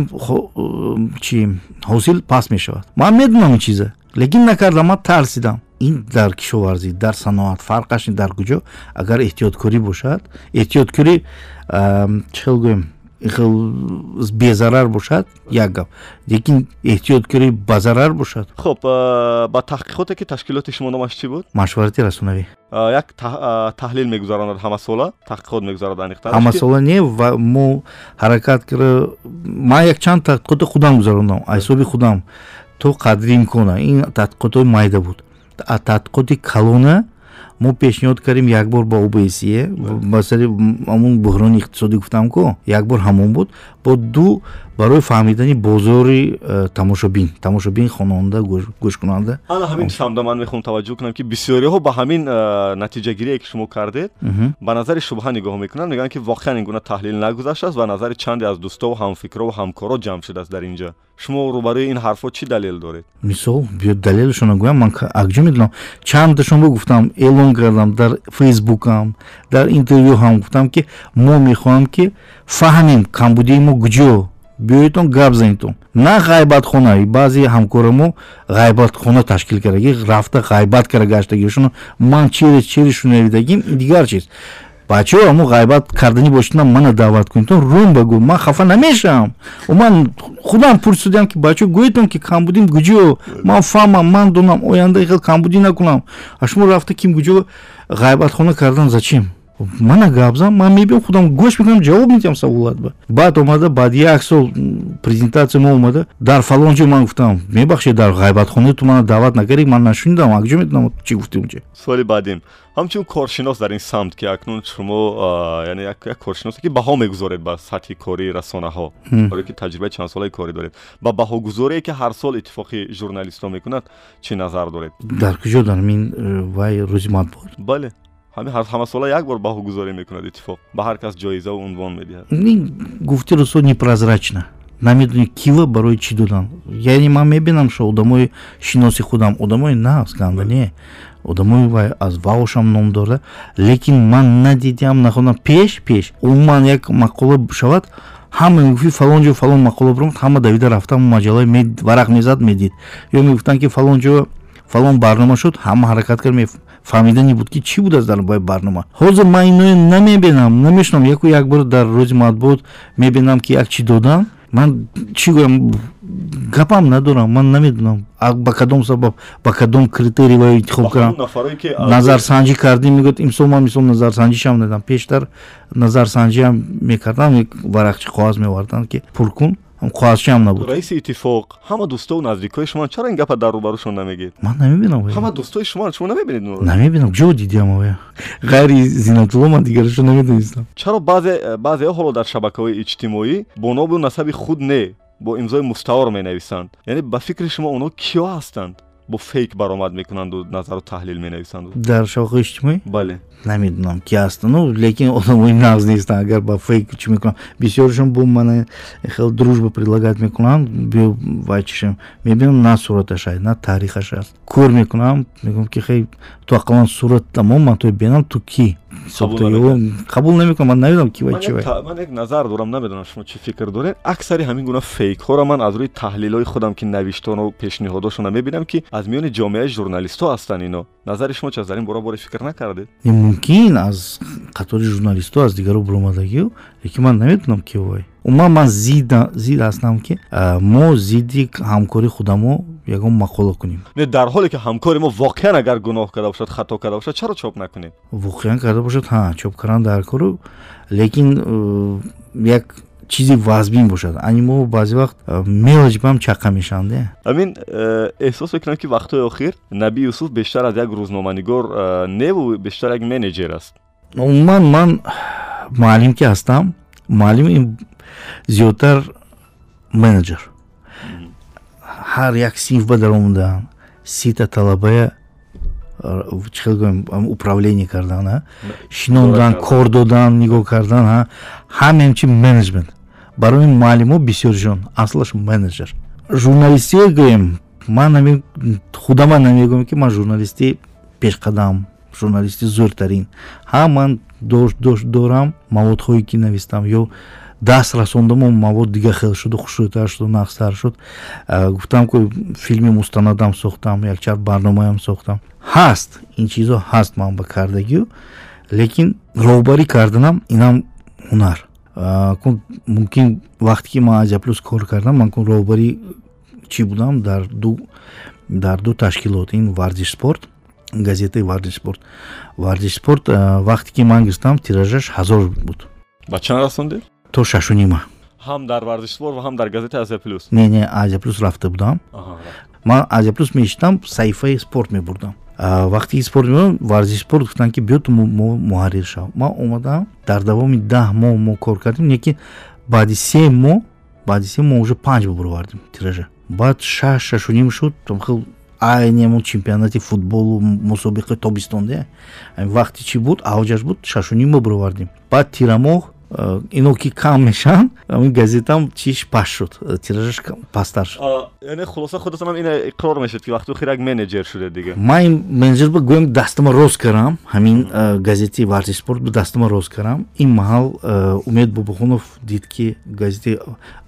чи ҳосил паст мешавад. Ман медонам ин чиза. Лекин накардам ман тарсидам ин дар кишоварзӣ дар саноат фарқаш дар куҷо агар эҳтиёткорӣ бошад эҳтиёткорӣ чӣ хел гӯем безарар бошад? Як гап. Лекин эҳтиёткорӣ ба зарар бошад хуб ба таҳқиқоте ки ташкилоти шумо номаш чӣ буд? Машварати расонавӣ як таҳлил мегузаронад ҳамасола таҳқиқот мегузарад аниқтар? Ҳамасола не ва мо ҳаракат кара ман якчанд таҳқиқоти худам гузарондам ҳисоби худам то қадри имкона ин тадқиқотҳои майда буд тадқиқоти калона мо пешниҳод кардем якбор ба обсе. Ба сари ҳамун буҳрони иқтисодӣ гуфтам ку якбор ҳамон буд. Бо ду барои фаҳмидани бозори э, тамошобин. Тамошобин хонанда гӯшкунанда. Ана ҳамин шамда ман мехоҳам таваҷҷӯҳ кунам ки бисёриҳо ба ҳамин э, натиҷагирие ки шумо кардед ба назари шубҳа нигоҳ мекунанд. Мегӯянд ки воқеан ин гуна таҳлил нагузаштааст ва назари чанде аз дӯстову ҳамфикрову ҳамкоро ҷамъ шудааст дар ин ҷо шумо рӯбарӯи ин ҳарфҳо чӣ далел доред? Мисол биё далелашона гӯям ман акҷо медонам. Чандашон бо гуфтам эълон кардам дар фейсбукам дар интервюҳам гуфтам ки мо мехоҳам ки фаҳмем камбудии мо куҷо биёедтон гап занедтон на ғайбатхона баъзе ҳамкора мо ғайбатхона ташкил кардаги рафта ғайбат кара гаштагишон ман чере чере шунавидагим дигар чиз. Бачаҳо амо ғайбат кардани бошидна мана даъват кунед то рум багӯ ман хафа намешавам. Ман худам пурсидам ки бачаҳо гӯедам ки камбудин гуҷо ман фаҳмам ман донам ояндаи хел камбудӣ накунам. А шумо рафта ким гуҷо ғайбатхона кардан зачем мана гап зан ман мебинам худам гӯш мекунам ҷавоб медиҳам саволат ба. Баъд омада баъди як сол презентатсия мо омада дар фалон ҷо ман гуфтам мебахшед дар ғайбатхонаи ту мана даъват накардӣ ман нашунидам акҷо медонам чӣ гуфтӣ унҷа? Суоли баъдим ҳамчун коршинос дар ин самт ки акнун шумо яъне як коршиносе ки баҳо мегузоред ба сатҳи кории расонаҳо. Оре ки таҷрибаи чандсолаи корӣ доред. Ба баҳогузорие ки ҳар сол иттифоқи журналистҳо мекунад чӣ назар доред? Дар куҷо дар мин э, вай рӯзи матбуот бале ҳамасола як бор баҳогузорӣ мекунад иттифоқ. Ба ҳар кас ҷоизаву унвон медиҳад. Гуфти русо непрозрачна. Намедони кива барои чӣ додан? Яъне ман мебинам шо одамои шиноси худам одамои навсканда не. Одамои аз ваошам ном дорда лекин ман надидиам нахонам пеш пеш. Умуман як мақола шавад ҳама мегуфти фалон ҷо фалон мақола биромад ҳама давида рафтам маҷалаи варақ мезад медид. Ё мегуфтанд ки фалон ҷо фалон барнома шуд ҳама ҳаракат кард фаҳмидани буд ки чӣ буд аст дар бои барнома. Ҳозир ман иное намебинам намешунам яку як бор дар рӯзи матбуот мебинам ки як чӣ додам ман чӣ гӯям гапам надорам ман намедонам. Ба кадом сабаб ба кадом критерий ва интихоб кардам. назарсанҷӣ кардӣ мегӯяд имсол ман мисол назарсанҷишам надам пештар назарсанҷиам мекардам варақчи қоғаз меварданд ки пур кун қоҳазчиам набуд. Раиси иттифоқ ҳама дӯстову наздикои шумо чаро ин гапа дар рӯбарушон намегед? Ман намебинам ҳама дӯстои шумо шумо намебинед намебинам ҷо дидиам оя ғайри зинатулло ман дигарашо намедонистам. Чаро баъзеҳо ҳоло дар шабакаҳои иҷтимоӣ бо нобу насаби худ не бо имзои мустаъор менависанд. Яъне ба фикри шумо онҳо киё ҳастанд бо фейк баромад мекунанду назару таҳлил менависанду? Дар шабакаҳои иҷтимоӣ бале. Намедонам ки ҳастанд ну лекин одамои нағз нестанд агар ба фейк чӣ мекунам? Бисёршон бо мана хел дружба предлагат мекунанд биё вайчишем мебинам на сураташ аст на таърихаш аст. Кор мекунам мегӯям ки хей ту ақаллан сурат тамом ман то бинам ту кӣ қабул намекунам ман намедонам ки вай чи вай ман як назар дорам намедонам шумо чӣ фикр доред аксари ҳамин гуна фейкҳоро ман аз рӯи таҳлилҳои худам ки навиштону пешниҳодошона мебинам ки аз миёни ҷомеаи журналистҳо ҳастанд ино назари шумо чи аз дар ин бора боре фикр накардед мумкин аз қатори журналистҳо аз дигаро буромадагио лекин ман намедонам ки вай умуман ман зид ҳастам ки мо зидди ҳамкори худамо ягон мақола кунем. Не дар ҳоле ки ҳамкори мо воқеан агар гуноҳ карда бошад хато карда бошад чаро чоп накунем? Воқеан карда бошад? Ҳа чоп кардан дар кору. Лекин э, як чизи вазбин бошад. Ани мо баъзе вақт э, мелаҷбам чақа мешаванде амин э, эҳсос мекунам ки вақтҳои охир наби юсуф бештар аз як рӯзноманигор неву бештар як менеҷер аст умуман ман муаллим ки ҳастам. муаллим зиёдтар менеҷер. ҳар як синфба даромадаам сита талабая чӣ гӯем управление кардан шинондан кор додан нигоҳ кардан ҳамем чи менеҷмент? Барои муаллимо бисёршон аслаш менеҷер. Журналистио гӯем ман худаман намегӯям ки ман журналистӣ пешқадам журналисти зӯртарин. Ҳа ман дорам маводҳое ки навистам. Ё даст расондаму мавод дига хел шуду хушрӯйтар шуду нақстар шуд. Гуфтам ки филми мустанадам сохтам якчар барномаам сохтам. Ҳаст ин чизо ҳаст ман ба кардагию лекин роҳбарӣ карданам инам ҳунар. Мумкин вақте ки ман азия плюс кор кардам ман кун роҳбарӣ чӣ будам? Дар ду дар ду ташкилот. Ин варзиш спорт газетаи варзиш спорт варзиш спорт вақте ки ман гирифтам тиражаш ҳазор буд. Ба чанд расондед то шашунима ҳам дар варзишбор ва ҳам дар газета азия плюс не не азия плюс рафта будам. Ман азия плюс мешитам саҳифаи спорт мебурдам. Вақте спорт мебурдам варзиши спорт гуфтанд ки биё ту муҳаррир шав ман омадам дар давоми даҳ моҳ мо кор кардем лекин баъди се моҳ баъди се моҳ уже панҷ бубурвардем тиража. Баъд шаш шашуним шуд a chempionati futbol musobaqa tobistond ино ки кам мешаванд ин газетам чиш паст шуд э, тиражаш пасттар шуд. Яъне хулоса худатонам ин иқрор мешуд ки вақти охир як менеҷер шуде дига. Ман ин менеҷер ба гӯем дастама рост кардам ҳамин э, газети варзиш спорт ба дастама рост кардам ин маҳал умед бобохонов дид ки газети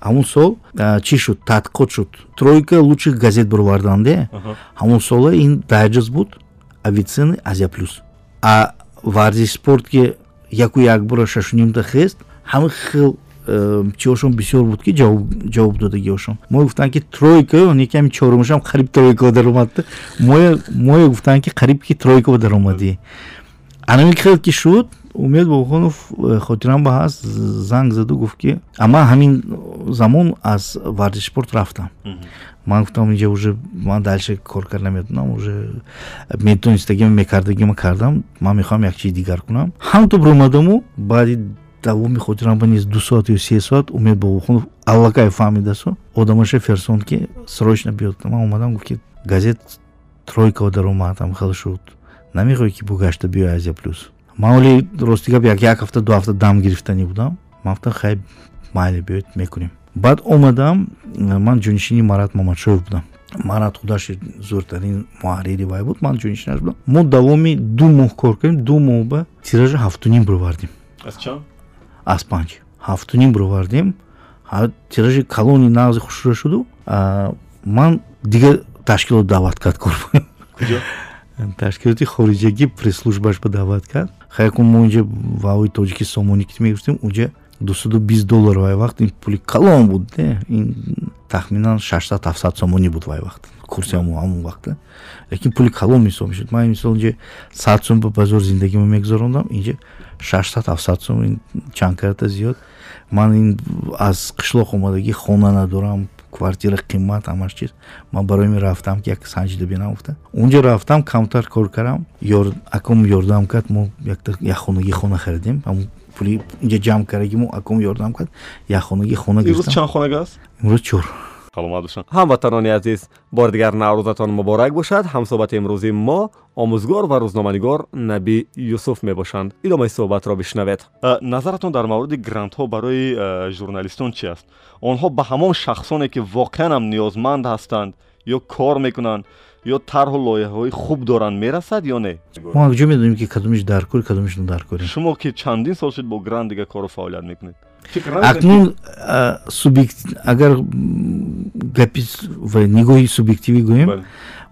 ҳамон сол чӣ шуд? Тадқиқот шуд. Тройка лучших газет бироварданде ҳамон сола ин дайҷаз буд. Авицени азия плюс. А варзиш спорт ки яку як бора шашуним дахест ҳама хел чиҳошон бисёр буд ки ҷавоб додагиҳошон мо гуфтанд ки тройка он яками чорумашам қариб тройка даромадта моя гуфтанд ки қариб ки тройка даромадӣ анами хел ки шуд умед бобохонов э, хотирам ба ҳаст занг заду гуфт ки ама ҳамин замон аз варзишпорт рафтам ман гуфтам инҷа уже ман дальше кор кар наметунам уже метонистагима мекардагима кардам ман мехоҳам як чизи дигар кунам ҳамто биромадаму баъди давоми хотирам ба низ ду соат ё се соат умед бобохонов аллакай фаҳмидасу. Одамаша ферсонд ки срочно биёд. Ман омадам гуфт ки газет тройка даромадам хел шуд. Намехоҳӣ ки бугашта биёй азия плюс ман оли рости гап як як ҳафта ду ҳафта дам гирифтанӣ будам. Ман гуфтам хай майли биёед мекунем. Баъд омадам ман ҷонишини марат мамадшоев будам. Марат худаш зӯртарин муҳаррири вай буд. Ман ҷонишинаш будам. Мо давоми ду моҳ кор кардем. Ду моҳ ба тиража ҳафтуним бировардем аз панҷ. Ҳафтуним бировардем тиражи калони нағзи хушра шуду. Ман дигар ташкилот даъват кард кор ташкилоти хориҷагӣ пресслужбаш ба даъват кард. Хайкун мо инҷа ваои тоҷики сомонӣ ки мегуфтем унҷа дусаду бист доллар вай вақт ин пули калон буд ин тахминан шашсад ҳафтсад сомонӣ буд вай вақт курси ҳамон вақта лекин пули калон мисол мешуд ман мисол инҷа сад сум ба базор зиндагима мегузарондам инҷа шашсад ҳафтсад сум ин чанд карата зиёд. Ман ин аз қишлоқ омадагӣ хона надорам квартира қимат ҳамаш чиз. Ман барои ми рафтам ки як санҷида бинам гуфта унҷа рафтам камтар кор кардам аком ёрдам кард мо як хонагӣ хона харидем пули инҷа ҷамъ кардаги мо аком ёрдам кард як хонагӣ хона гирифтам. чанд хонагааст имрӯз чор саломат бошанд ҳамватанони азиз бори дигар наврӯзатон муборак бошад ҳамсӯҳбати имрӯзи мо омӯзгор ва рӯзноманигор наби юсуф мебошанд идомаи суҳбатро бишнавед назаратон дар мавриди грантҳо барои журналистон чи аст онҳо ба ҳамон шахсоне ки воқеанам ниёзманд ҳастанд ё кор мекунанд ё тарҳу лоиҳаҳои хуб доранд мерасад ё не мо акҷо медонем ки кадомиш даркори кадомиш надаркори шумо ки чандин сол шуд бо грант дигар кору фаъолият мекунед акнун агар гапи ва нигоҳи субъективӣ гӯем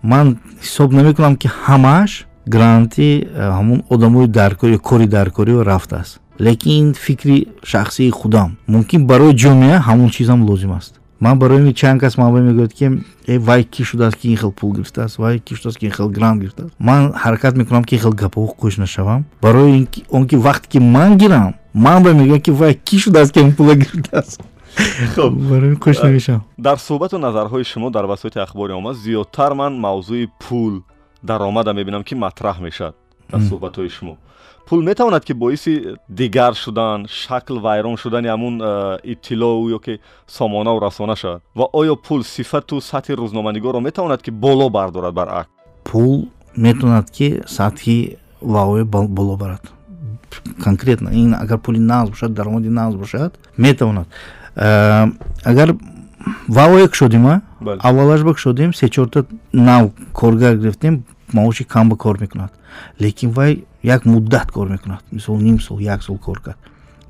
ман ҳисоб намекунам ки ҳамааш гранти ҳамон одамои даркори кори даркориро рафтааст лекин фикри шахсии худам. Мумкин барои ҷомеа ҳамон чизам лозим аст. Ман барои ми чанд кас ман мегӯяд ки э вай кӣ шудааст ки ин хел пул гирифтааст вай кӣ шудааст ки ин хел грант гирифтааст ман ҳаракат мекунам ки ин хел гапҳо қӯш нашавам барои он ки вақте ки ман гирам ман ба мегӯям ки вай кӣ шудааст ки ин пула гирифтааст барои қӯш намешавам дар суҳбату назарҳои шумо дар васоити ахбори омад зиёдтар ман мавзӯи пул даромада мебинам ки матраҳ мешавад дар суҳбатҳои шумо. Пул метавонад ки боиси дигар шудан шакл вайрон шудани ҳамун э, иттилоу ё ки сомонаву расона шавад. Ва оё пул сифату сатҳи рӯзноманигорро метавонад ки боло бардорад баръакс. Пул метавонад ки сатҳи ваое боло барад конкретно ин агар пули нағз бошад даромади нағз бошад метавонад. Э, агар ваое кушодима аввалаш ба кушодем се чорта нав коргар гирифтем маоши кам ба кор мекунад. Лекин вай як муддат кор мекунад. Мисол ним сол як сол кор кард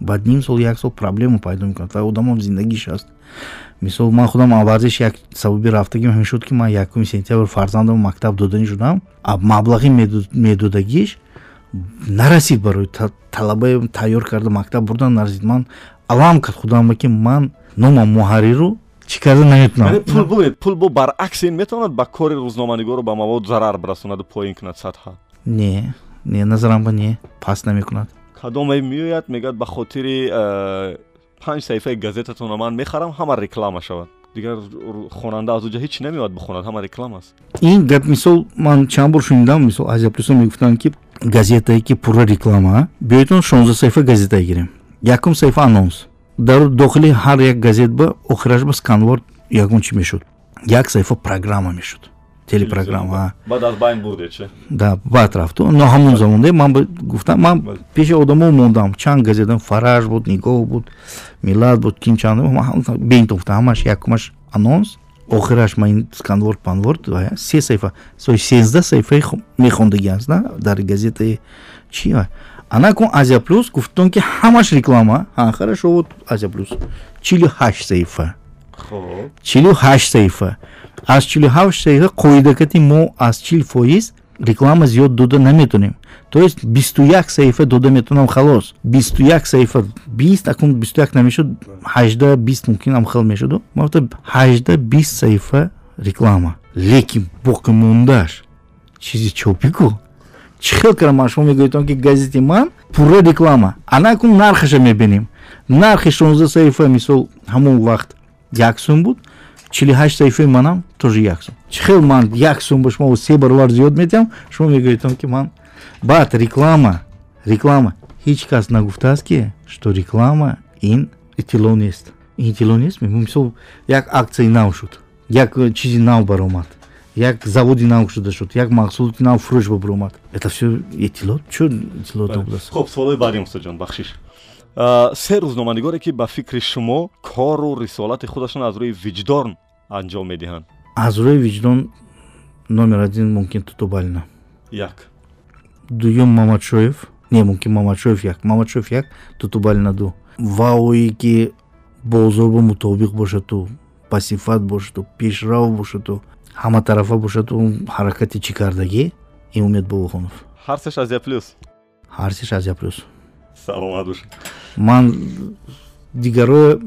баъд ним сол як сол проблема пайдо мекунад. Вай одамам зиндагиш аст. Мисол ман худам варзиш як сабаби рафтагим ҳамин шуд ки ман якуми сентябр фарзандам мактаб доданӣ шудам. Маблағи медодагиш нарасид барои талабаи тайёр карда мактаб бурдан нарасид ман алам кард. Худама ки ман номам муҳарриру чӣ карда наметунам пул бубинед пул бо баръакс ин метавонад ба кори рӯзноманигору ба мавод зарар бирасонаду поин кунад сатҳа не не назарам ба не паст намекунад. Кадоме меояд мегӯяд ба хотири э, панҷ саҳифаи газетатона ман мехарам ҳама реклама шавад. Дигар хонанда аз уҷа ҳеч намеояд бихонад ҳама рекламааст ин гап мисол ман чанд бор шунидам мисол азия плюсо мегуфтанд ки газетае ки пурра реклама биёедон шонздаҳ саҳифа газетае гирем. Якум саҳифа анонс. Дар дохили ҳар як газет ба охираш ба сканвор ягон чӣ мешуд? Як саҳифа программа мешуд. Телепрограмма. Да баъд рафту. Но ҳамон замонда ман гуфтам ман пеши одамо мондам. Чанд газета фараж буд нигоҳ буд миллат буд ким чанд бентофта ҳамаш якумаш анонс охираш ма ин сканвор панвор се саҳифа сои сездаҳ саҳифаи мехондагӣ аст дар газетаи чи ана кун азия плюс гуфтон ки ҳамаш реклама ҳа хорошо вот азия плюс. чилу ҳашт саҳифа чилу ҳашт саҳифа аз чилу ҳашт саҳифа қоидакати мо аз чил фоиз реклама зиёд дода наметонем. То есть бисту як саҳифа дода метавонам халос. Бисту як саҳифа бист акун бисту як намешуд ҳажда бист мумкин ам хел мешуду. Мафта ҳажда бист саҳифа реклама. Лекин боқӣ мондааш. Чизи чопӣ ку чӣ хел кардам ман шумо мегӯедам ки газети ман пурра реклама. Ана акун нархаша мебинем. Нархи шонзда саҳифа мисол ҳамон вақт як сум буд чили ҳашт саҳифаи манам тоже як сум чӣ хел ман як сум ба шумо се баробар зиёд метиҳам? Шумо мегӯедам ки ман баъд реклама реклама. Ҳеҷ кас нагуфтааст ки что реклама ин иттилоъ нест. Ин иттилоъ нест? Мисол як аксияи нав шуд як чизи нав баромад як заводи нав шуда шуд як маҳсулоти нав фурӯш ба баромад это все иттилоъ чӯ иттилоъ будааст хуб суолои баъди мустаҷон бахшиш. Се рӯзноманигоре ки ба фикри шумо кору рисолати худашон аз рӯи виҷдон анҷом медиҳанд аз рӯи виҷдон номер один мумкин тутубалина як. Дуюм мамадшоев не мумкин мамадшоев як. Мамадшоев як тутубалина ду. Ва ое ки бозорба мутобиқ бошаду ба сифат бошаду пешрав бошаду ҳаматарафа бошаду ҳаракати чӣ кардагӣ? Ин умед бобохонов ҳарсеш азя плюс. Ҳарсеш азя плюс. Саломат бошед ман дигаро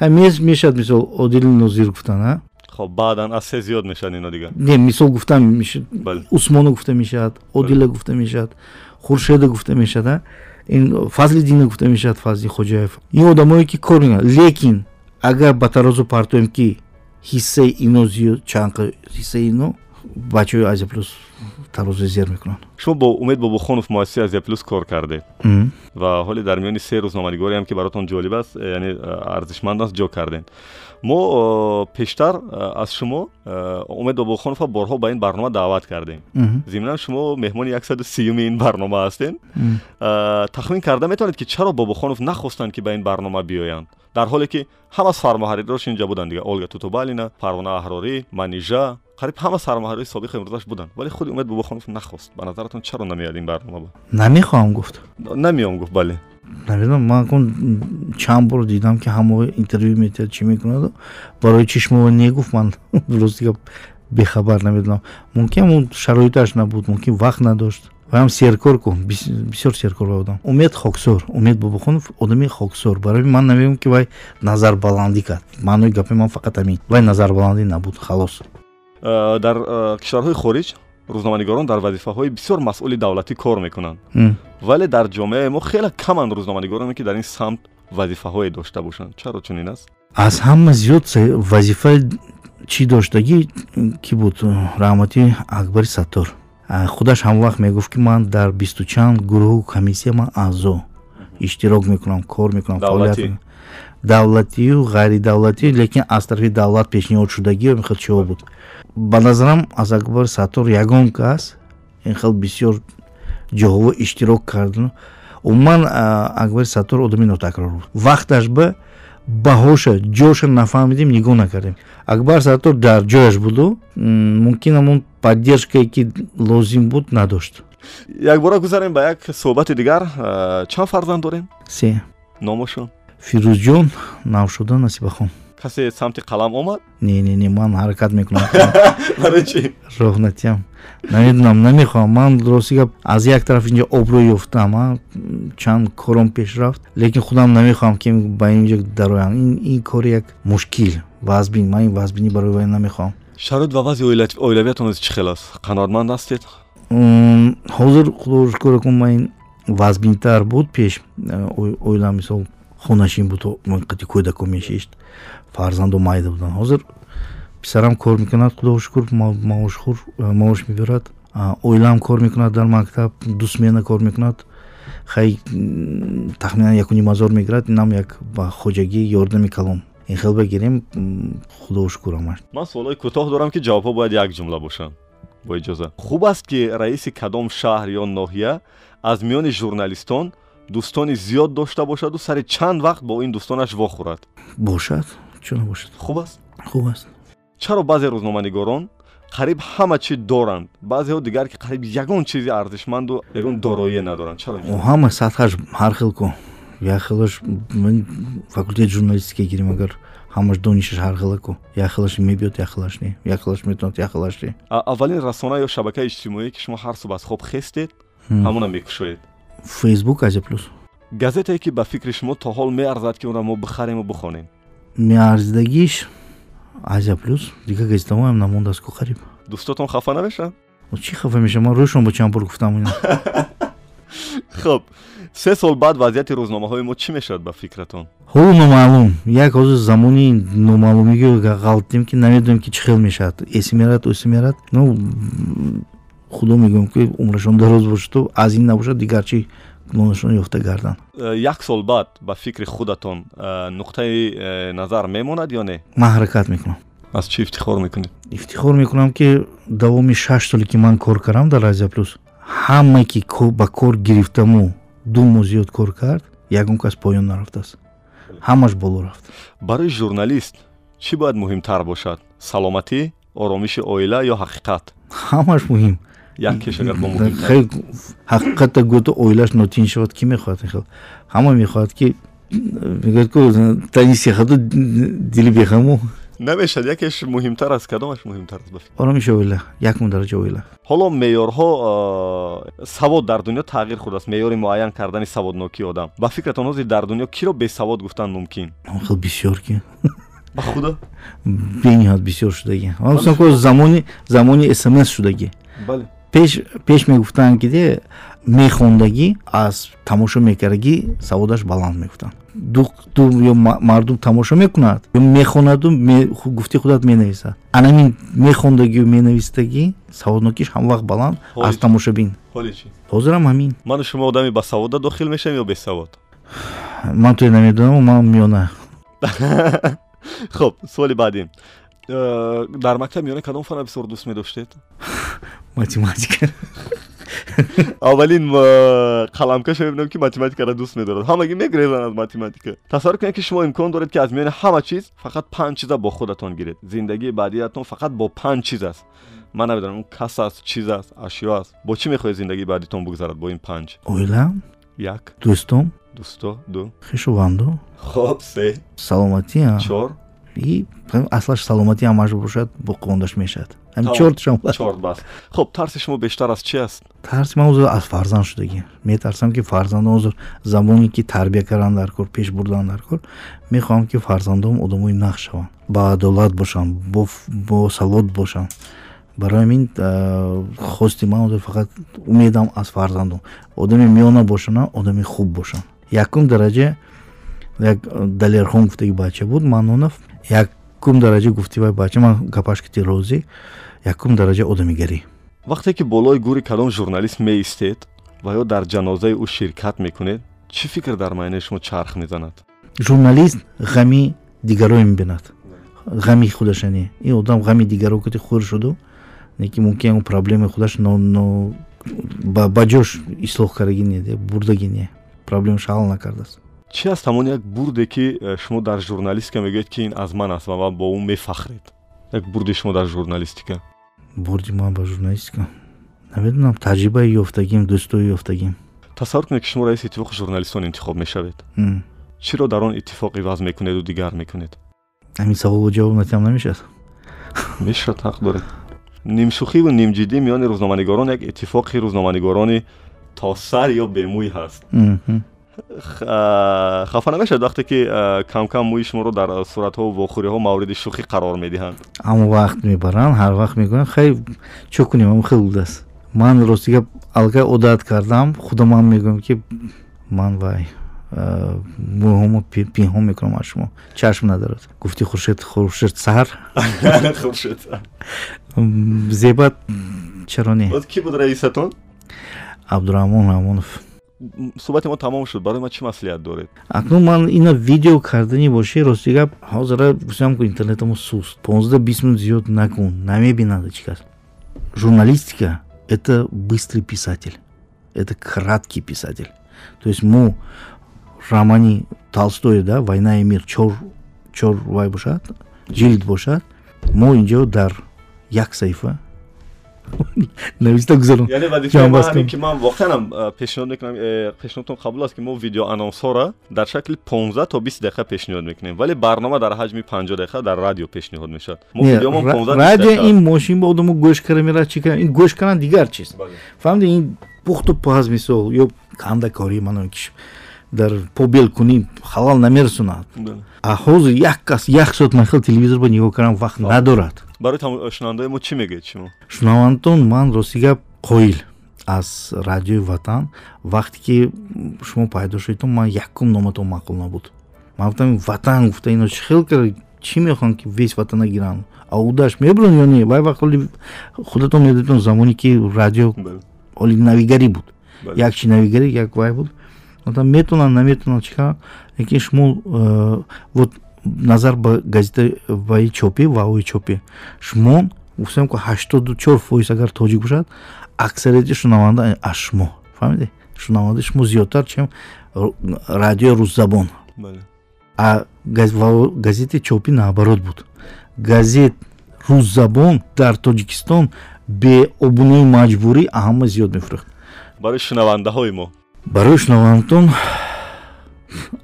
мешад мисол одили нозир гуфтан а хоб баъдан аз се зиёд мешад ино дигар не мисол гуфта мешад усмоно гуфта мешад одила гуфта мешад хуршеда гуфта мешад а ин фазли дина гуфта мешад фазли хоҷаев ин одамое ки кор мекунад лекин агар ба тарозу партоем ки ҳиссаи ино зиёд чанд ҳиссаи ино бачаҳои азия плюс тарозу зер мекунанд шумо бо умед бобохонов муассиси азия плюс кор карде ва ҳоле дар миёни се рӯзноманигориам ки баротон ҷолиб аст яъне арзишманд аст ҷо кардем мо пештар аз шумо умед бобохоновро борҳо ба ин барнома даъват кардем зиминан шумо меҳмони яксаду сиюми ин барнома ҳастед тахмин карда метавонед ки чаро бобохонов нахостанд ки ба ин барнома биёянд дар ҳоле ки ҳама сармоҳариррош инҷа буданд дига олга тутубалина парвона аҳрорӣ манижа қариб ҳама сармоҳарии собиқи имрӯзаш буданд вале худи умед бобохонов нахост ба назаратон чаро намеяд ин барнома ба намехоҳам гуфт намеём гуфт бале намедонам ман кун чанд бор дидам ки ҳамо интервю метиҳад чӣ мекунад. Барои чишмова негуфт ман ростига бехабар намедонам. Мумкин он шароиташ набуд мумкин вақт надошт. Ваам серкор ку бисёр серкор будам умед хоксор умед бобохонов одами хоксор. Барои ман намегӯям ки вай назарбаландӣ кард. Маънои гапи ман фақат амин вай назарбаландӣ набуд халос. Э, дар э, кишварҳои хориҷ рӯзноманигорон дар вазифаҳои бисёр масъули давлатӣ кор мекунанд. Вале дар ҷомеаи мо хеле каманд рӯзноманигороне ки дар ин самт вазифаҳое дошта бошанд. Чаро чунин аст? Аз ҳама зиёд вазифа чӣ доштагӣ ки буд? Раҳмати акбари саттор. Худаш ҳамвақт мегуфт ки ман дар бисту чанд гурӯҳу комиссия ман аъзо иштирок мекунам кор мекунам давлатию ғайридавлатӣ лекин аз тарафи давлат пешниҳод шудагӣ ин хел чиҳо буд. Ба назарам аз акбар саттор ягон кас ин хел бисёр ҷоҳово иштирок кардан умуман акбари саттор одами нотакрор буд. Вақташ ба баҳоша ҷоша нафаҳмидем нигоҳ накардем. Акбар саттор дар ҷояш буду. Мумкин ҳамон поддержкае ки лозим буд надошт якбора гузарем ба як суҳбати дигар чанд фарзанд дорем? Се. Номошон. Фирӯзҷон навшуда насибахон. Касе самти қалам омад? Не не не ман ҳаракат мекунам. Барои чӣ? Роҳнатиам. Намедонам намехоҳам. Ман рости гап аз як тараф инҷа обрӯ ёфтам чанд кором пеш рафт. Лекин худам намехоҳам ки ба инҷа дароям. Ин кори як мушкил вазбин. Ман ин вазбинӣ барои вай намехоҳам. Шароит ва вазъи оилавиятон чӣ хел аст қаноатманд ҳастед ҳозир худоро шукр кун ман ин вазбинтар буд пеш оила мисол хонашин буд қати кӯдако мешишт фарзанду майда буданд. Ҳозир писарам кор мекунад худо шукр маошхӯр маош мебирад. Оилаам кор мекунад дар мактаб ду смена кор мекунад. Хай тахминан якуним ҳазор мегирад инам як ба хоҷагӣ ёрдами калом. Ин хел бигирем худо шукурамаш ман суолҳои кӯтоҳ дорам ки ҷавобҳо бояд як ҷумла бошанд бо иҷоза. Хуб аст ки раиси кадом шаҳр ё ноҳия аз миёни журналистон дӯстони зиёд дошта бошаду сари чанд вақт бо ин дӯстонаш вохӯрад. Бошад? Чӣ набошад? Хуб аст? Хуб аст. Чаро баъзе рӯзноманигорон қариб ҳама чӣ доранд? Баъзеҳо дигар ки қариб ягон чизи арзишманду ягон дороие надоранд. Чаро ҳама сатҳаш ҳар хел ку як хелаш факултети журналистика гирем агар ҳамаш донишаш ҳархелаку як хелаш мебиёд як хелаш не. Як хелаш метавонад як хелаш не. Аввалин расона ё шабакаи иҷтимоие ки шумо ҳар субҳ аз хоб хестед ҳамона мекушоед? Фейсбук азя плюс. Газетае ки ба фикри шумо то ҳол меарзад ки онро мо бихарему бихонем меарзидагиш азя плюс. Дигар газетаоам намондааст ку қариб. Дӯстотон хафа намешанд чӣ хафа мешавад? Ман рӯшон бо чанд бор гуфтам хуб се сол баъд вазъияти рӯзномаҳои мо чӣ мешавад ба фикратон? Ҳоло номаълум. Як ҳозир замони номаълумиги ғалтем ки намедонем ки чӣ хел мешавад. Эси мерад оси мерад. Ну худо мегӯям ки умрашон дароз бошаду аз ин набошад дигар чӣ нонашон ёфта гардан э, як сол баъд ба фикри худатон э, нуқтаи э, назар мемонад ё не? Ман ҳаракат мекунам. Аз чӣ ифтихор мекунед? Ифтихор мекунам ки давоми шаш соле ки ман кор кардам дар азия плюс ҳама ки ба кор гирифтаму ду моҳ зиёд кор кард ягон кас поён нарафтааст ҳамаш боло рафт. Барои журналист чӣ бояд муҳимтар бошад? Саломатӣ оромиши оила ё ҳақиқат? Ҳамаш муҳим. Ҳақиқата гӯто оилаш нотин шавад кӣ мехоҳад ҳама мехоҳад ки мегӯяд ку тани сехаду дили бехаму намешад якеш муҳимтар аст кадомаш муҳимтар аст оромиши оила якум дараҷа оила. Ҳоло меъёрҳо савод дар дунё тағйир худааст меъёри муайян кардани саводнокии одам. Ба фикратон ҳозир дар дунё киро бесавод гуфтан мумкин? Хел бисёр ки. Ба худо бениҳоят бисёр шудагӣ замони замони смс шудагӣ бале пеш мегуфтанд ки мехондагӣ аз тамошо мекардагӣ саводаш баланд мегуфтанд ё мардум тамошо мекунад ё мехонаду гуфти худат менависад анамин мехондагию менависдагӣ саводнокиш ҳамвақт баланд аз тамошобин ҳозирам ҳамин ману шумо одами басавода дохил мешавем ё бесавод ман туе намедонам ман миёна. Хуб суоли баъди э, дар мактаб миёна кадом фана бисёр дӯст медоштед? Математика аввалин қаламкаша мебинам ки математикаро дӯст медорад. Ҳамагӣ мегрезанд аз математика. Тасаввур кунед ки шумо имкон доред ки аз миёни ҳама чиз фақат панҷ чиза бо худатон гиред. Зиндагии баъдиятон фақат бо панҷ чиз аст. Ман намедонам кас аст чиз аст ашё аст. Бо чӣ мехоҳед зиндагии баъдитон бугзарад бо ин панҷ? Оилам? Як. Дӯстом дӯсто? Ду. Хишовандо хоб се. Саломатӣ чор аслаш саломатӣ ҳамаш бошад бо қондаш мешавад. Чорт бас хуб тарси шумо бештар аз чи аст? Тарси ман озир аз фарзанд шудагӣ. Метарсам ки фарзандам озир замоне ки тарбия кардан дар кор пеш бурдан дар кор мехоҳам ки фарзандам одамои нақ шаванд. Ба адолат бошанд бо савод бошанд. Барои ҳамин хости ман озир фақат умедам аз фарзандам одами миёна бошанд одами хуб бошанд. Якум дараҷа як далерхон гуфтаги бача буд манонов якум дараҷа гуфти вай бача ман гапаш кити розӣ якум дараҷа одамигарӣ. Вақте ки болои гури кадом журналист меистед ва ё дар ҷанозаи ӯ ширкат мекунед чӣ фикр дар майнаи шумо чарх мезанад? Журналист ғами дигаро мебинад. Ғами худаша не ин одам ғами дигаро кати хур шуду неки мумкин проблемаи худаш ба ҷош ислоҳ кардаги не бурдаги не. Проблемаш ҳал накардааст чӣ аст ҳамон як бурде ки э, шумо дар журналистика мегӯед ки ин аз ман аст ва ман бо ӯ мефахред? Як бурди шумо дар журналистика? Бурди ман ба журналистика? Намедонам таҷрибаи ёфтагим дӯстои ёфтагим. Тасаввур кунед ки шумо раиси иттифоқи журналистон интихоб мешавед? Чиро дар он иттифоқ иваз мекунеду дигар мекунед? Ҳамин саволу ҷавоб натиҳам намешавад. Мешавад ҳақ доред. Нимшухиву нимҷиддӣ миёни рӯзноманигорон як иттифоқи рӯзноманигорони то сар ё бемӯй ҳаст хафа намешавад вақте ки камкам мӯи шуморо дар суратҳо вохӯриҳо мавриди шӯхӣ қарор медиҳанд. Ҳама вақт мебаранд ҳар вақт мегӯянд хай чӯ кунем ам хел будаст ман рости гап алка одат кардам худо ман мегӯям ки ман вай мӯҳомо пинҳон мекунам аз шумо. Чашм надорад. Гуфти хуршед хуршед сар зебат чаро не? Ки буд раисатон абдураҳмон рамонов суҳбати мо тамом шуд барои ман чӣ маслиҳат доред акнун ман ина видео кардани боши рости гап ҳозира гуфтам ки интернетамо суст понздаҳ бист минут зиёд накун намебинад ҳеҷ кас журналистика это быстрый писатель это краткий писатель то есть мо романи толстой да война и мир чор чор вай бошад ҷилд бошад мо инҷо дар як саҳифа нависта гузарон. Яъне вазифаи ки ман воқеанам пешниҳод мекунам пешниҳодтон қабул аст ки мо видео анонсҳоро дар шакли 15 то 20 дақиқа пешниҳод мекунем вале барнома дар ҳаҷми 50 дақиқа дар радио пешниҳод мешавад. Мо видеомон 15 радио ин мошин ба одамо гӯш кара мерад чи кара ин гӯш каран дигар чиз фаҳмиди ин пухту паз мисол ё кандакорӣ ман кишем дар побел кунӣ халал намерасонад. А ҳозир як кас як соат махел телевизор ба нигоҳ кардан вақт надорад барои шунавандаои мо чӣ мегӯед шумо шунавандатон ман рости гап қоил аз радиои ватан. Вақте ки шумо пайдо шудитон ман якум номатон маъқул набуд. Ман гуфтам ватан гуфта ино чӣ хел кара чӣ мехоҳанд ки вес ватана гиранд аудаш мебуранд ё не? Вай вақт оли худатон медонитон замоне ки радио оли навигарӣ буд. Як чи навигарӣ як вай буд. Гуфтам метонанд наметонанд чӣ кара лекин шумо э, вот назар ба газетаи чопӣ ваои чопӣ шумо гуфтем ки ҳаштоду чор фоиз агар тоҷик бошад аксарияти шунаванда аз шумо фаҳмиде шунавандаи шумо зиёдтар чем радиои рӯззабон а газети чопӣ наоборот буд. Газет рӯззабон дар тоҷикистон бе обунои маҷбурӣ аҳама зиёд мефурӯхт. Барои шунавандаҳои мо. Барои шунавандатон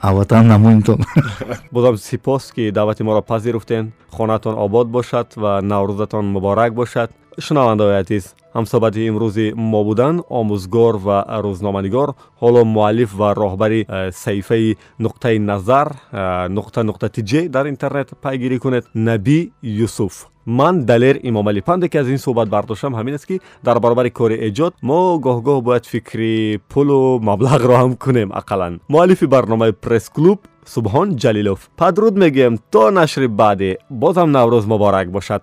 аватан намоимтон бозам сипос ки даъвати моро пазируфтен хонатон обод бошад ва наврӯзатон муборак бошад шунавандаои азиз ҳамсоҳбати имрӯзи мо буданд омӯзгор ва рӯзноманигор ҳоло муаллиф ва роҳбари э, саҳифаи нуқтаи назар э, нуқта нуқта тиҷ дар интернет пайгирӣ кунед. Набӣ юсуф. Ман далер имомалипанде ки аз ин суҳбат бардоштам ҳамин аст ки дар баробари кори эҷод мо гоҳ-гоҳ бояд фикри пулу маблағро ҳам кунем ақаллан. Муаллифи барномаи пресс-клуб субҳон ҷалилов. Падруд мегӯем то нашри баъдӣ бозам наврӯз муборак бошад